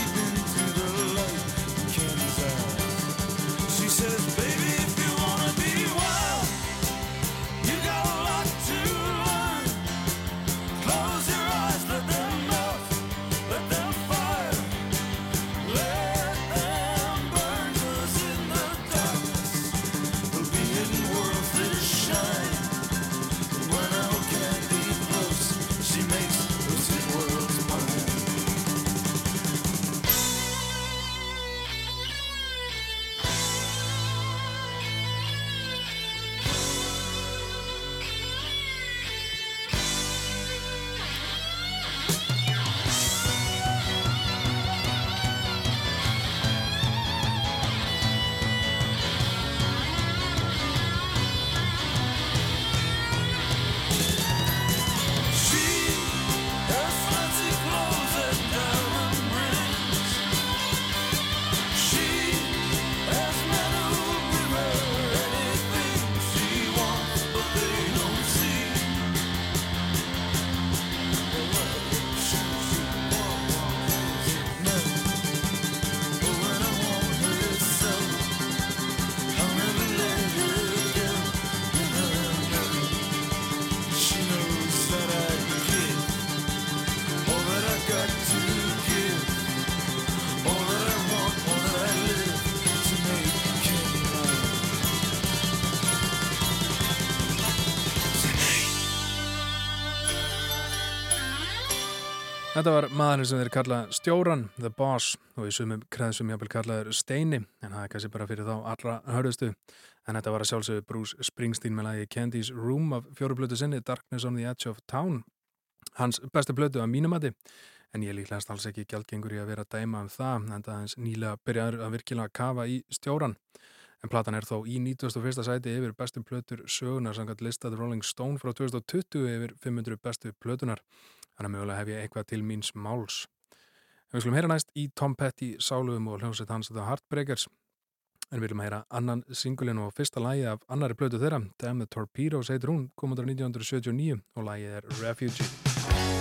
Þetta var maðurinn sem þeir kalla stjóran, The Boss, og í sumum kreðsum jáfnvel kallaður Steini, en það er kannski bara fyrir þá allra hörðustu. En þetta var að sjálfsögðu Bruce Springsteen með lagi Candy's Room af fjóruplötu sinni, Darkness on the Edge of Town. Hans bestu plötu að mínumati, en ég líklegast alls ekki gjaldgengur í að vera dæma um það, en það aðeins nýlega byrjaður að virkilega kafa í stjóran. En platan er þó í 91. sæti yfir bestu plötur sögunar samkvæmt listað Rolling Stone frá 2020 yfir 500 bestu plötunar. Þannig að mögulega hef ég eitthvað til míns máls. En við skulum heyra næst í Tom Petty sálugum og hljómsveit hans The Heartbreakers. En við viljum heyra annan singulinn og fyrsta lægi af annari plötu þeirra, Damn the Torpedoes heitir hún, komundur 1979 og lægið er Refugee.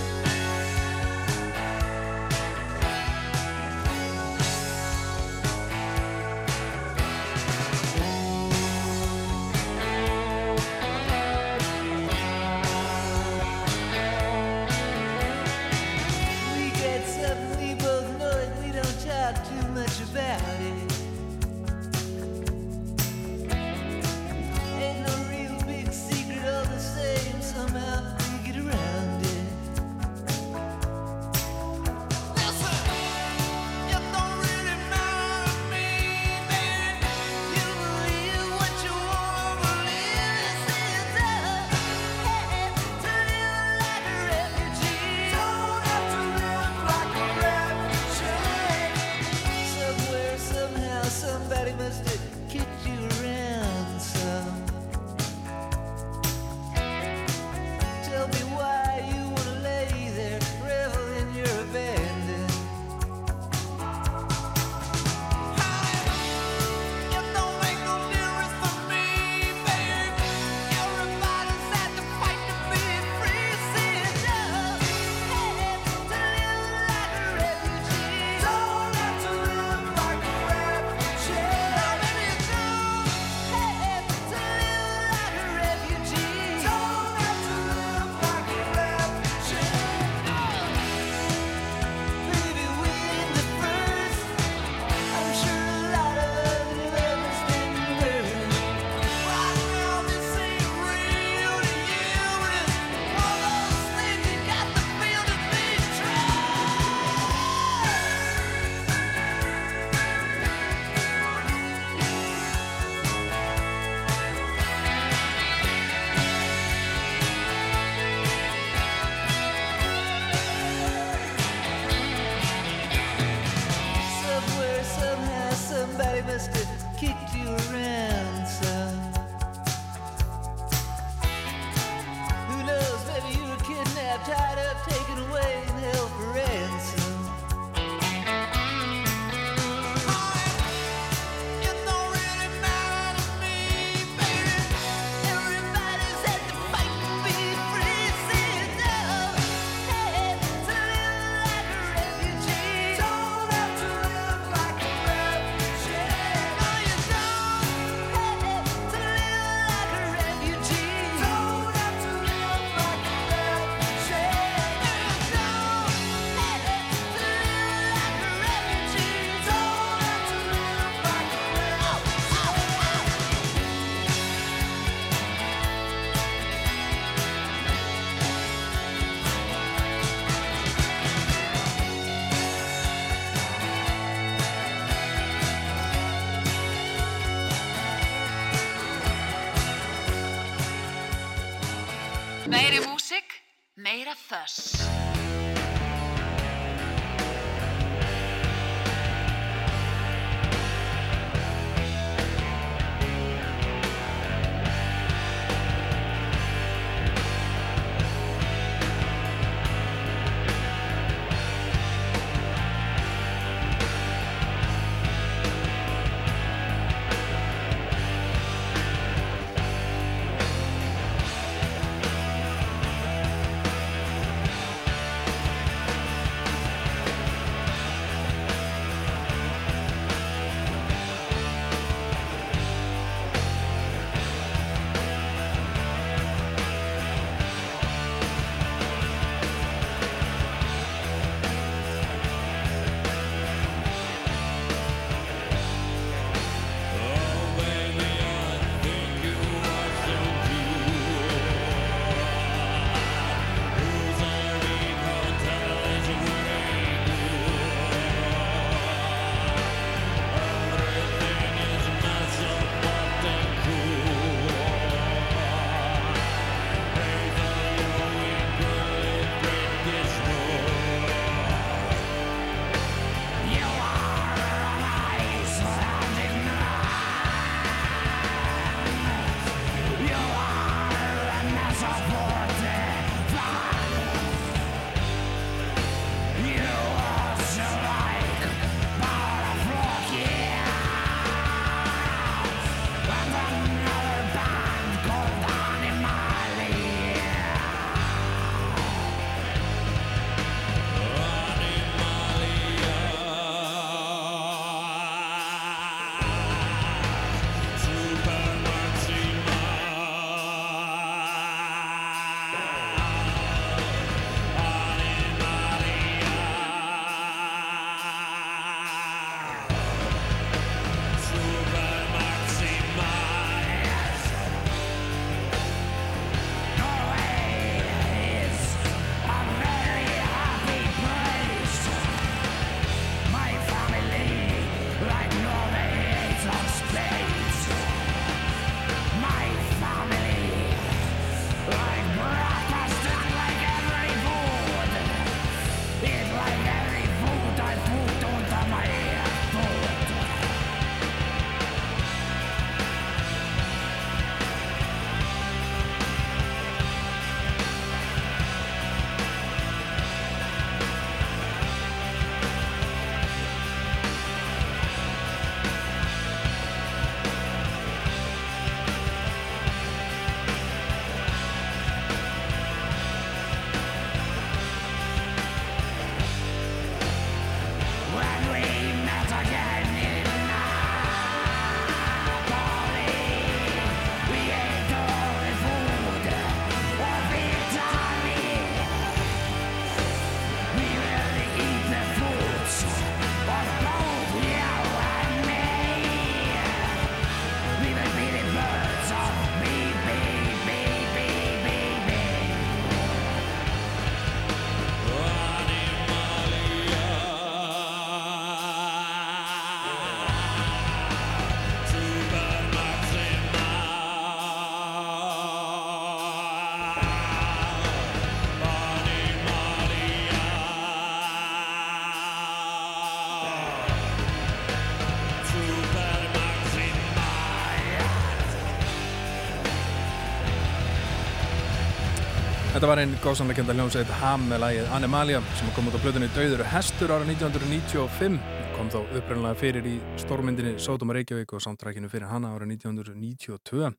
Þetta var einn góðsannleikenda hljómsveit Ham með lagið Animalia sem kom út á blöðunni Dauður Hestur ára 1995 kom þó upprænlega fyrir í stórmyndinni Sótum og Reykjavík og samtrækinu fyrir hana ára 1992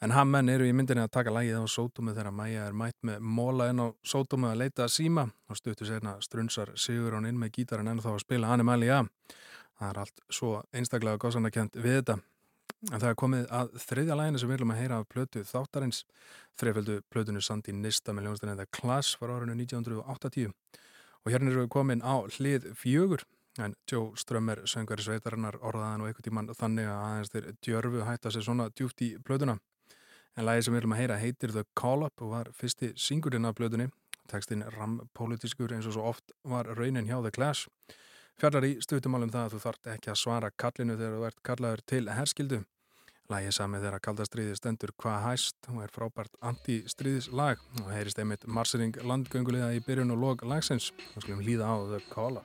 en Ham-menn eru í myndinni að taka lagið á Sótumu þegar Maja er mætt með móla inn á Sótumu að leita að síma og stuttu sérna strunsar Sigur án inn með gítarinn en þá að spila Animalia. Það er allt svo einstaklega góðsannleikend við þetta En það er komið að þriðja læginu sem við viljum að heyra af plötu þáttarins. Þreiföldu plötunu Sandi Nista með ljónstæðin The Class var árinu 1980 og hérna erum við komin á hlið fjögur. En Joe Strömmer söngari sveitarinnar orðaðan og einhvern tíman þannig að aðeins þeir djörfu hætta sér svona djúft í plötuna. En lægi sem við viljum að heyra heitir The Call Up og var fyrsti singurinn af plötunni. Tekstinn rampolítiskur eins og svo oft var raunin hjá The Clash fjallar í stutumálum það að þú þart ekki að svara kallinu þegar þú ert kallaður til herskildu. Lægið samið þegar að kaldastriði stendur hvað hæst og er frábært anti-striðislag og heyrist einmitt marsering landgöngulega í byrjun og log lagsins. Þá skulum hlýða á þau kála.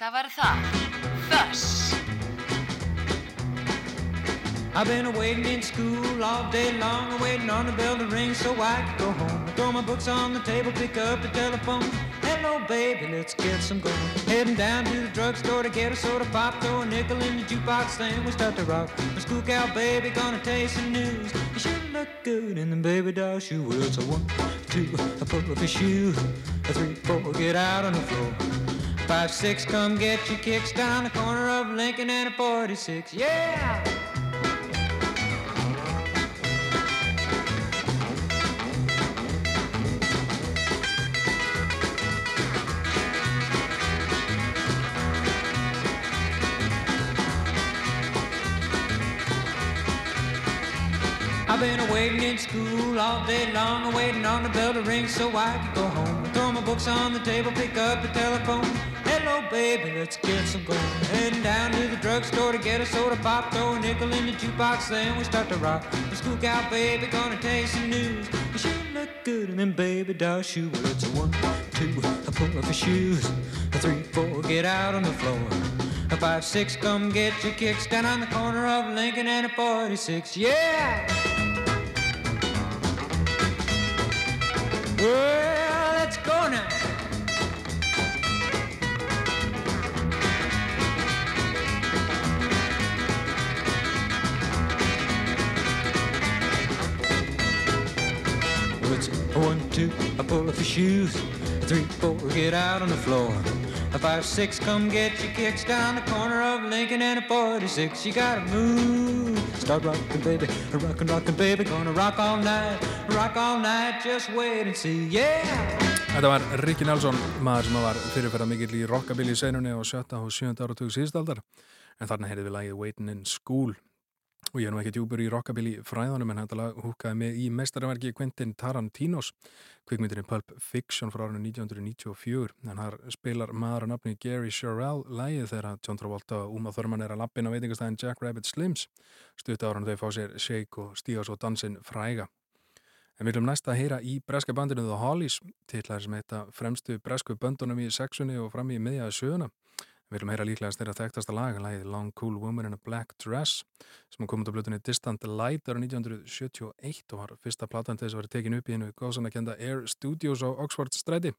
Stafar það? Thus. I've been waiting in school all day long, waiting on the bell to ring so I can go home. I throw my books on the table, pick up the telephone. Hello, baby, let's get some going. Heading down to the drugstore to get a soda pop, throw a nickel in the jukebox, then we start to rock. The school cow baby gonna tell you some news. You sure look good in the baby doll shoe. Well, it's a one, two, a pull up your shoe. A three, four, get out on the floor. Five, six, come get your kicks down the corner of Lincoln and a 46. Yeah! I've been waiting in school all day long, waiting on the bell to ring so I could go home. Throw my books on the table, pick up the telephone. Baby, let's get some going. Heading down to the drugstore to get a soda pop, throw a nickel in the jukebox, then we start to rock. The school cow baby gonna taste some news. You look good in them baby doll shoes. Well, it's a one, two, a pull up your shoes. A three, four, get out on the floor. A five, six, come get your kicks down on the corner of Lincoln and a 46. Yeah! Well, two, I pull up your shoes. A three, four, get out on the floor. A five, six, come get your kicks down the corner of Lincoln and a 46. You gotta move. Start rockin', baby. Rockin', rockin', baby. Gonna rock all night. Rock all night. Just wait and see. Yeah! Þetta var Ricky Nelson, maður sem var fyrirferða mikill í rockabilly senunni og sjötta og sjönda áratug síðstaldar en þarna heyrði við lagið Waitin' in School og ég er nú ekki djúpur í rockabilly fræðanum en þetta lag húkaði mig í mestarverki Quentin Tarantinos kvikmyndinni Pulp Fiction frá árinu 1994 en þar spilar maður að nafni Gary Sherrill lagið þegar John Travolta og Uma Thurman er að lappin á veitingastæðin Jack Rabbit Slims stutt ára þau fá sér shake og stíga svo dansinn fræga En við viljum næsta að heyra í breska bandinu The Hollies, titlar sem heita fremstu bresku böndunum í sexunni og fram í miðjaði söguna. Við viljum heyra líklegast þeirra þekktasta lag, lagið Long Cool Woman in a Black Dress, sem kom út á blutunni Distant Light ára 1971 og var fyrsta platan til þess að vera tekin upp í hennu góðsannakenda Air Studios á Oxford stræti.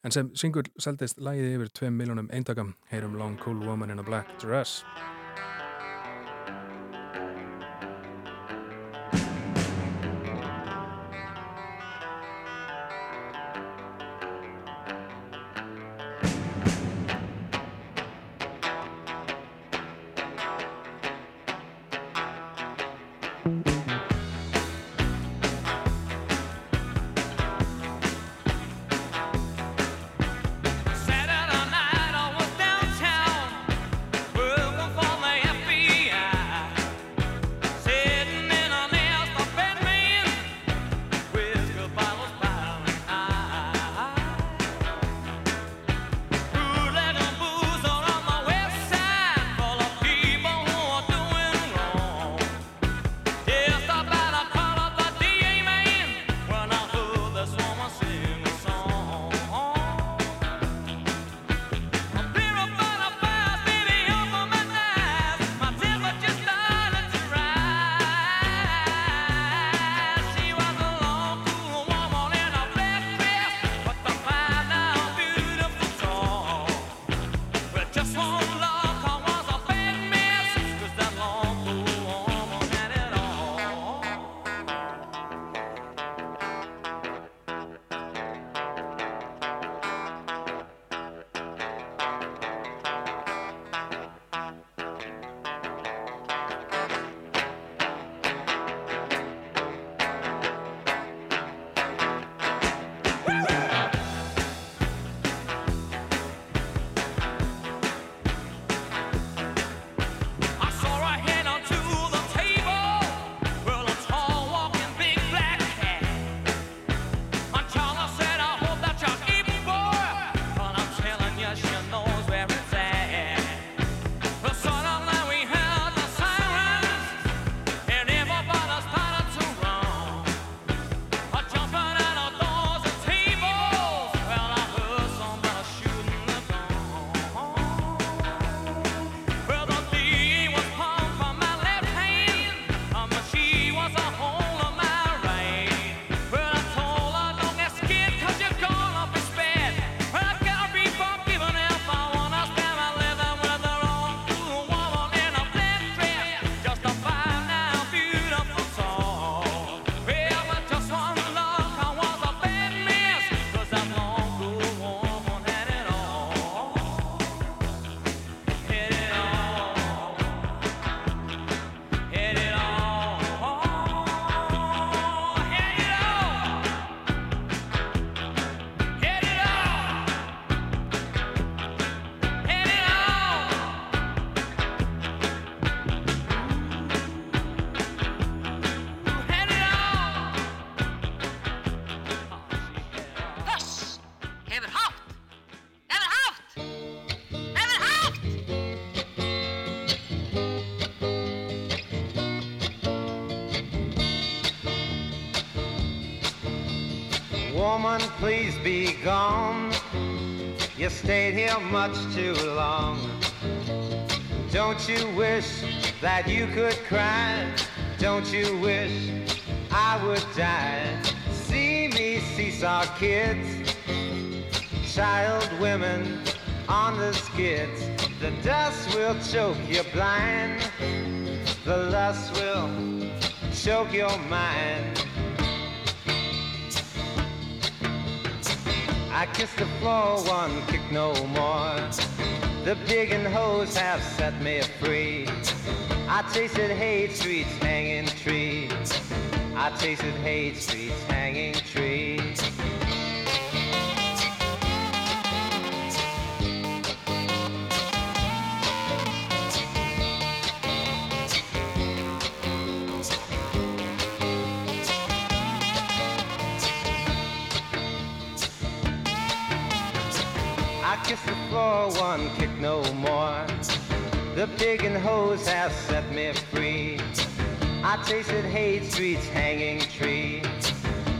En sem syngur seldist lagið yfir 2 miljónum eindagam, heyrum Long Cool Woman in a Black Dress. Gone. You stayed here much too long. Don't you wish that you could cry? Don't you wish I would die? See me seesaw kids, child women on the skids. The dust will choke you blind. The lust will choke your mind. I kiss the floor, one kick no more. The big and hoes have set me free. I tasted hate streets, hanging trees. I tasted hate streets, one kick no more. The pig and hose have set me free. I tasted hate streets, hanging trees.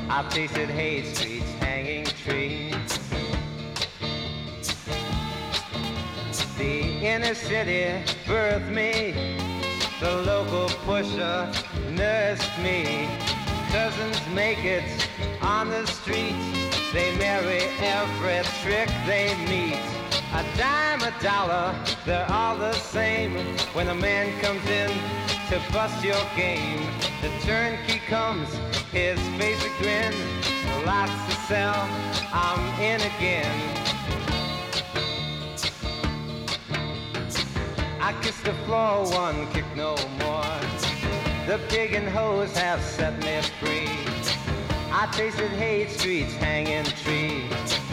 I've tasted hate streets, hanging trees. The inner city birthed me. The local pusher nursed me. Cousins make it on the street. They marry every trick they meet. A dime, a dollar, they're all the same. When a man comes in to bust your game, the turnkey comes, his face a grin. Lots to sell, I'm in again. I kiss the floor, one kick no more. The pig and hose have set me free. I tasted hate streets, hanging trees.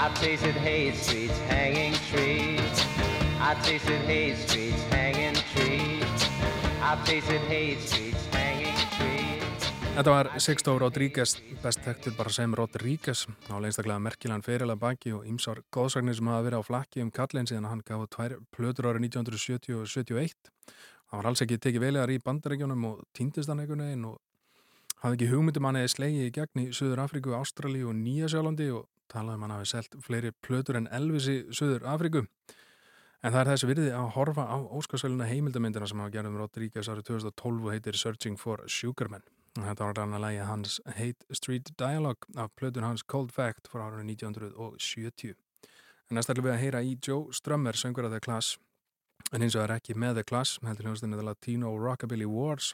I tasted hate streets, hanging trees. I tasted hate streets, hanging trees. I tasted hate streets, hanging trees. Þetta var Sixto Rodríguez, best þekktur bara sem Rodríguez, á leinstaklega merkilegan fyrirlega baki og ýmsar góðsagnir sem hafa verið á flakki um kallin síðan hann gaf tvær plötur árið 1970 og 71. Það var alls ekki tekið veliðar í bandaregjónum og týndist hann einhvern veginn og hafði ekki hugmyndum hann eða slegið í gegn í Suður Afríku, Ástralíu og Nýjasjálandi og talaði um hann hafi selt fleiri plötur en Elvis í Suður Afríku. En það er þessi virði að horfa á óskarsvæluna heimildamindina sem hafa gerðum Rodríguez árið 2012 og heitir Searching for Sugarman. Þetta var rann að lægi hans Hate Street Dialogue af plötun hans Cold Fact frá árið 1970. En næst ætlum við að heyra í Joe Strummer, söngur af The Clash, en það er ekki með The Clash, heldur hljóðstunni The Latino Rockabilly Wars.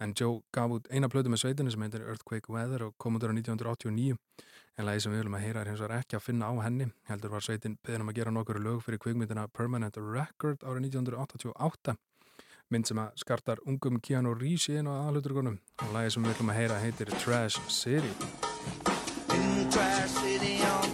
En Joe gaf út eina plötu með sveitinu sem heitir Earthquake Weather og kom út ára 1989. En lagi sem við viljum að heyra er hins vegar ekki að finna á henni. Heldur var sveitin beðin um að gera nokkur lög fyrir kvikmyndina Permanent Record ára 1988. Mynd sem að skartar ungum Keanu Reeves í einu af aðluturkonum. Og lagi sem við viljum að heyra heitir Trash City. In Trash City on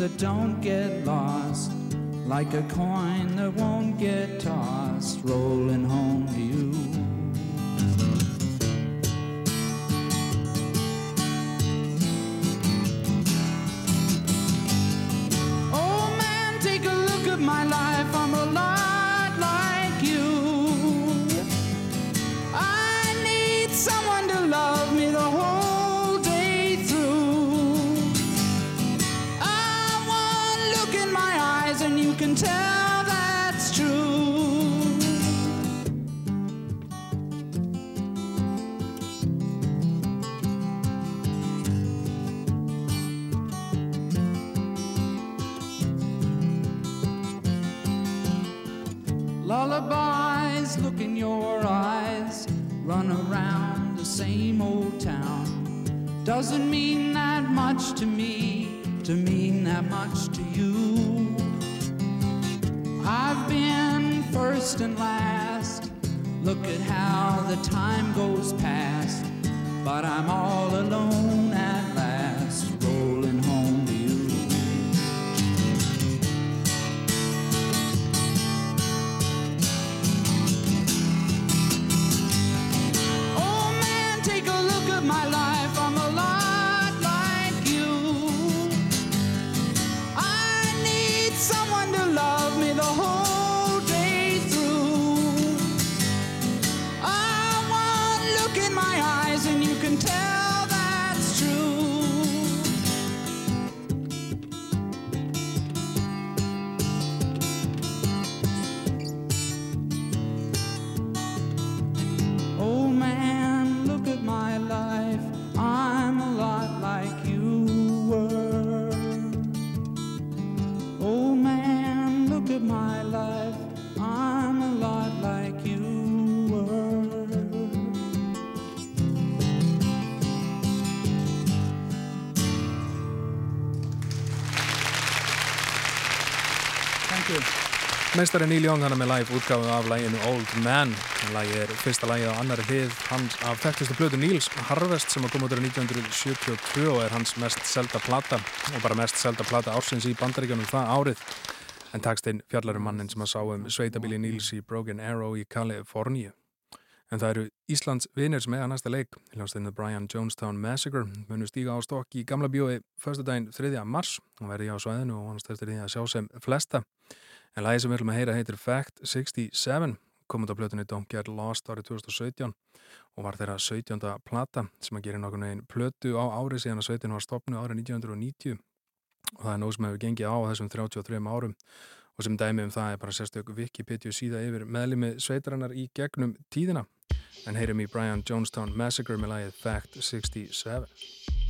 that don't get lost. Like a coin Meistari Neil Young hann er með live útgáðu af læginu Old Man. Lægi er fyrsta lægi á annari hlið hans af þekktustu blödu Neils Harvest sem að koma út ára 1972 og er hans mest selda plata og bara mest selda plata ársins í bandaríkjanum það árið. En takstinn fjallarum mannin sem að sá um sveitabíli Neils í Broken Arrow í Kaliforníu. En það eru Íslands vinir sem er að næsta leik. Hljómsveitinu Brian Jonestown Massacre munu stíga á stokk í gamla bjói förstu daginn 3. mars og verði á svæðinu og vonast eftir því að sjá sem flesta. En lagi sem við ætlum að heyra heitir Fact 67, kom út á plötunni Don't Get Lost árið 2017 og var þeirra 17. plata sem að gera nokkur neginn plötu á ári síðan að sveitin var stopnu árið 1990 og það er nóg sem hefur gengið á þessum 33 árum. Og sem dæmi um það er bara sérstök Wikipedia síða yfir meðlimi sveitarinnar í gegnum tíðina. En heyrum í Brian Jonestown Massacre með lagið Fact 67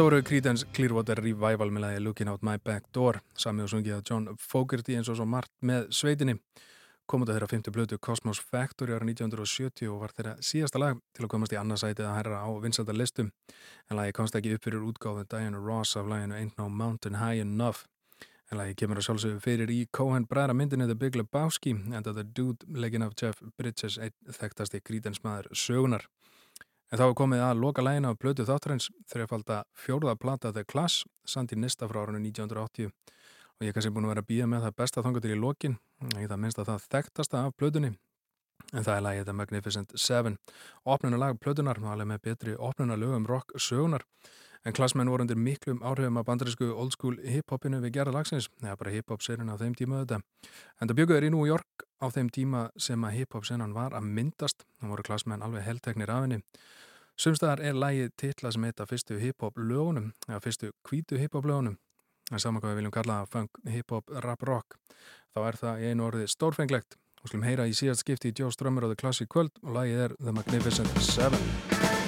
Þetta voru Creedence Clearwater Revival með lagi Looking Out My Back Door. Sami og sungið að John Fogerty eins og svo margt með sveitinni. Kom út að þeirra fymtu blötu Cosmos Factory ára 1970 og var þeirra síðasta lag til að komast í annarsætið að herra á vinsæta listum en lagi komst ekki upp fyrir útgáfun Diana Ross af laginu Ain't No Mountain High Enough. En lagi kemur að sjálfsögðu fyrir í Cohen bræðra myndinu The Big Lebowski en þetta dude leggin af Jeff Bridges einn þekktasti Creedence maður sögunar En þá er komið að loka lægina af blötu þáttarins þrjafalda fjórða plata The Class samt í nista frá árunni 1980 og ég er kannski búin að vera að býja með það besta þangatil í lokin, ekki það minnst að það þekktasta af blötunni en það er lagið The Magnificent Seven. Opnunalag blötunar, alveg með betri opnunalögum rock sögunar en klassmenn voru undir miklum áhrifum af bandarísku old school hip-hopinu við gerða lagsins eða bara hip-hop serien á þeim tíma þetta en það bjöguður í New York á þeim tíma sem að hip-hop senan var að myndast þá voru klassmenn alveg heldteknir af henni Sumstaðar er lægið titla sem heita fyrstu hip-hop lögunum, eða fyrstu kvítu hip-hop lögunum, en saman hvað við viljum kalla það funk, hip-hop, rap, rock. Þá er það í einu orði stórfenglegt. Við skulum heyra í síðast skipti í Joe Strömmur og The Classic Kvöld og lægið er The Magnificent Seven.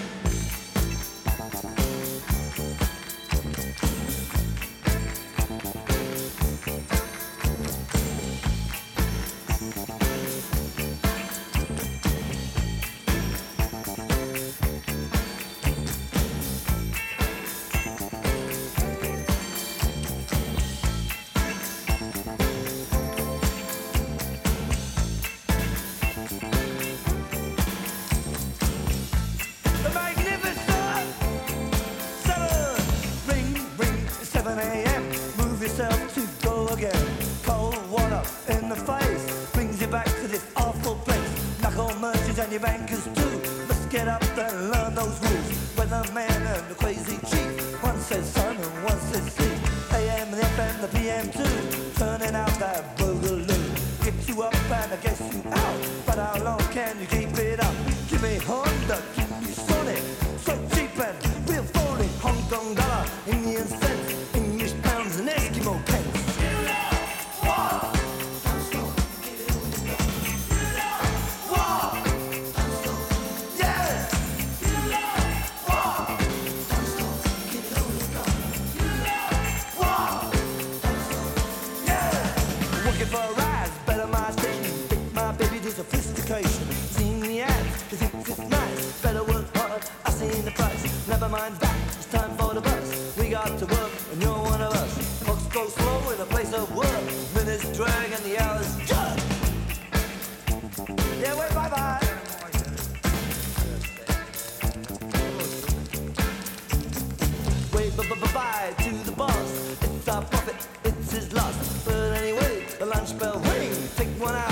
Merchants and your bankers too. Let's get up and learn those rules. Weatherman and the crazy chief. One says sun and one says sea. AM, the FM, the PM too. Turning out that boogaloo. Get you up and I guess you out. But how long can you keep never mind that. It's time for the bus. We got to work, and you're one of us. Clocks go slow in a place of work. Minutes drag and the hours jerk. Yeah, We're bye bye. Wait, bye to the boss. It's our profit, it's his loss. But anyway, the lunch bell rings. Take one out.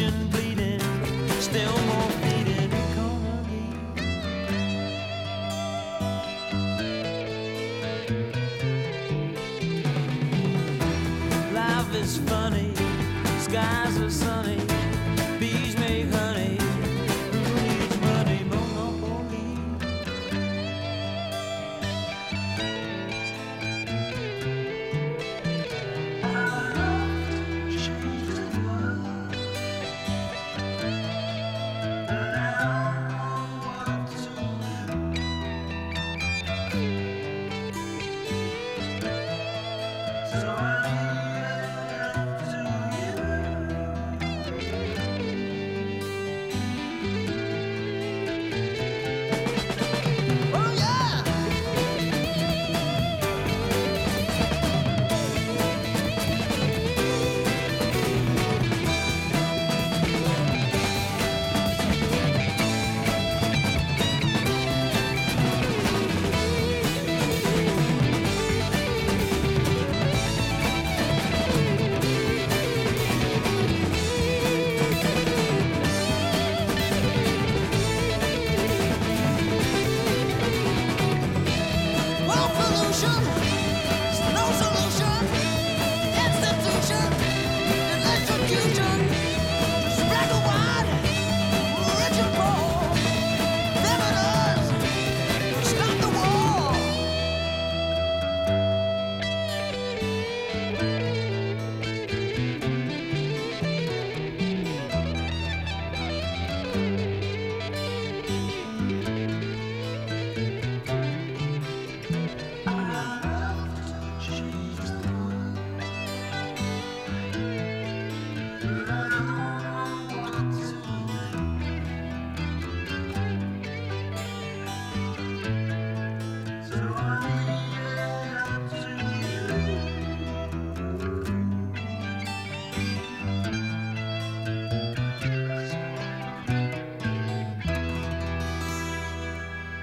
ocean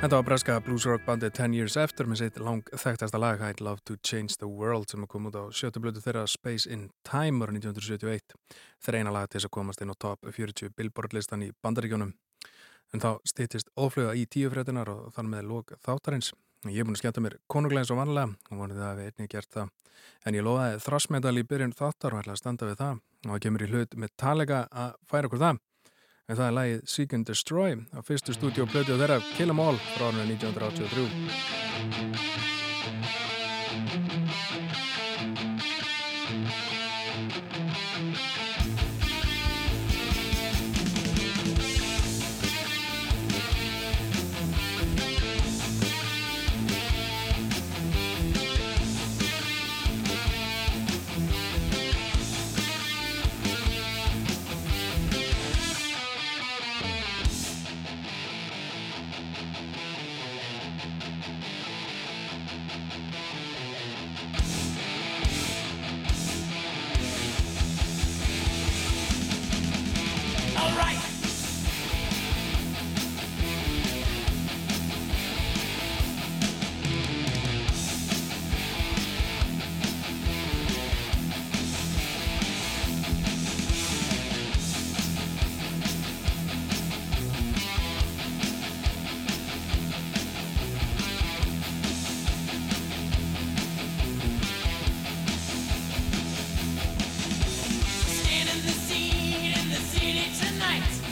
Þetta var breska bluesrock bandið 10 Years After með sitt lang þekktasta lag I'd Love to Change the World sem kom út á sjötu blötu þeirra Space in Time ára 1971 þeirra eina lag til þess að komast inn á top 40 Billboard listan í bandaríkjónum en þá stýttist óflöga í tíu fréttinar og þann með lók þáttarins. Ég er búin að skemmta mér konunglega svo vanlega og vonið það að við einnig gert það. En ég lofaði þrassmedal í byrjun þáttar og ætla að standa við það. Og það kemur í hlut með talega að færa okkur það en það er lagið Seek and Destroy á fyrstu stúdíoplötu þeirra Kill 'em All frá árinu 1983 night.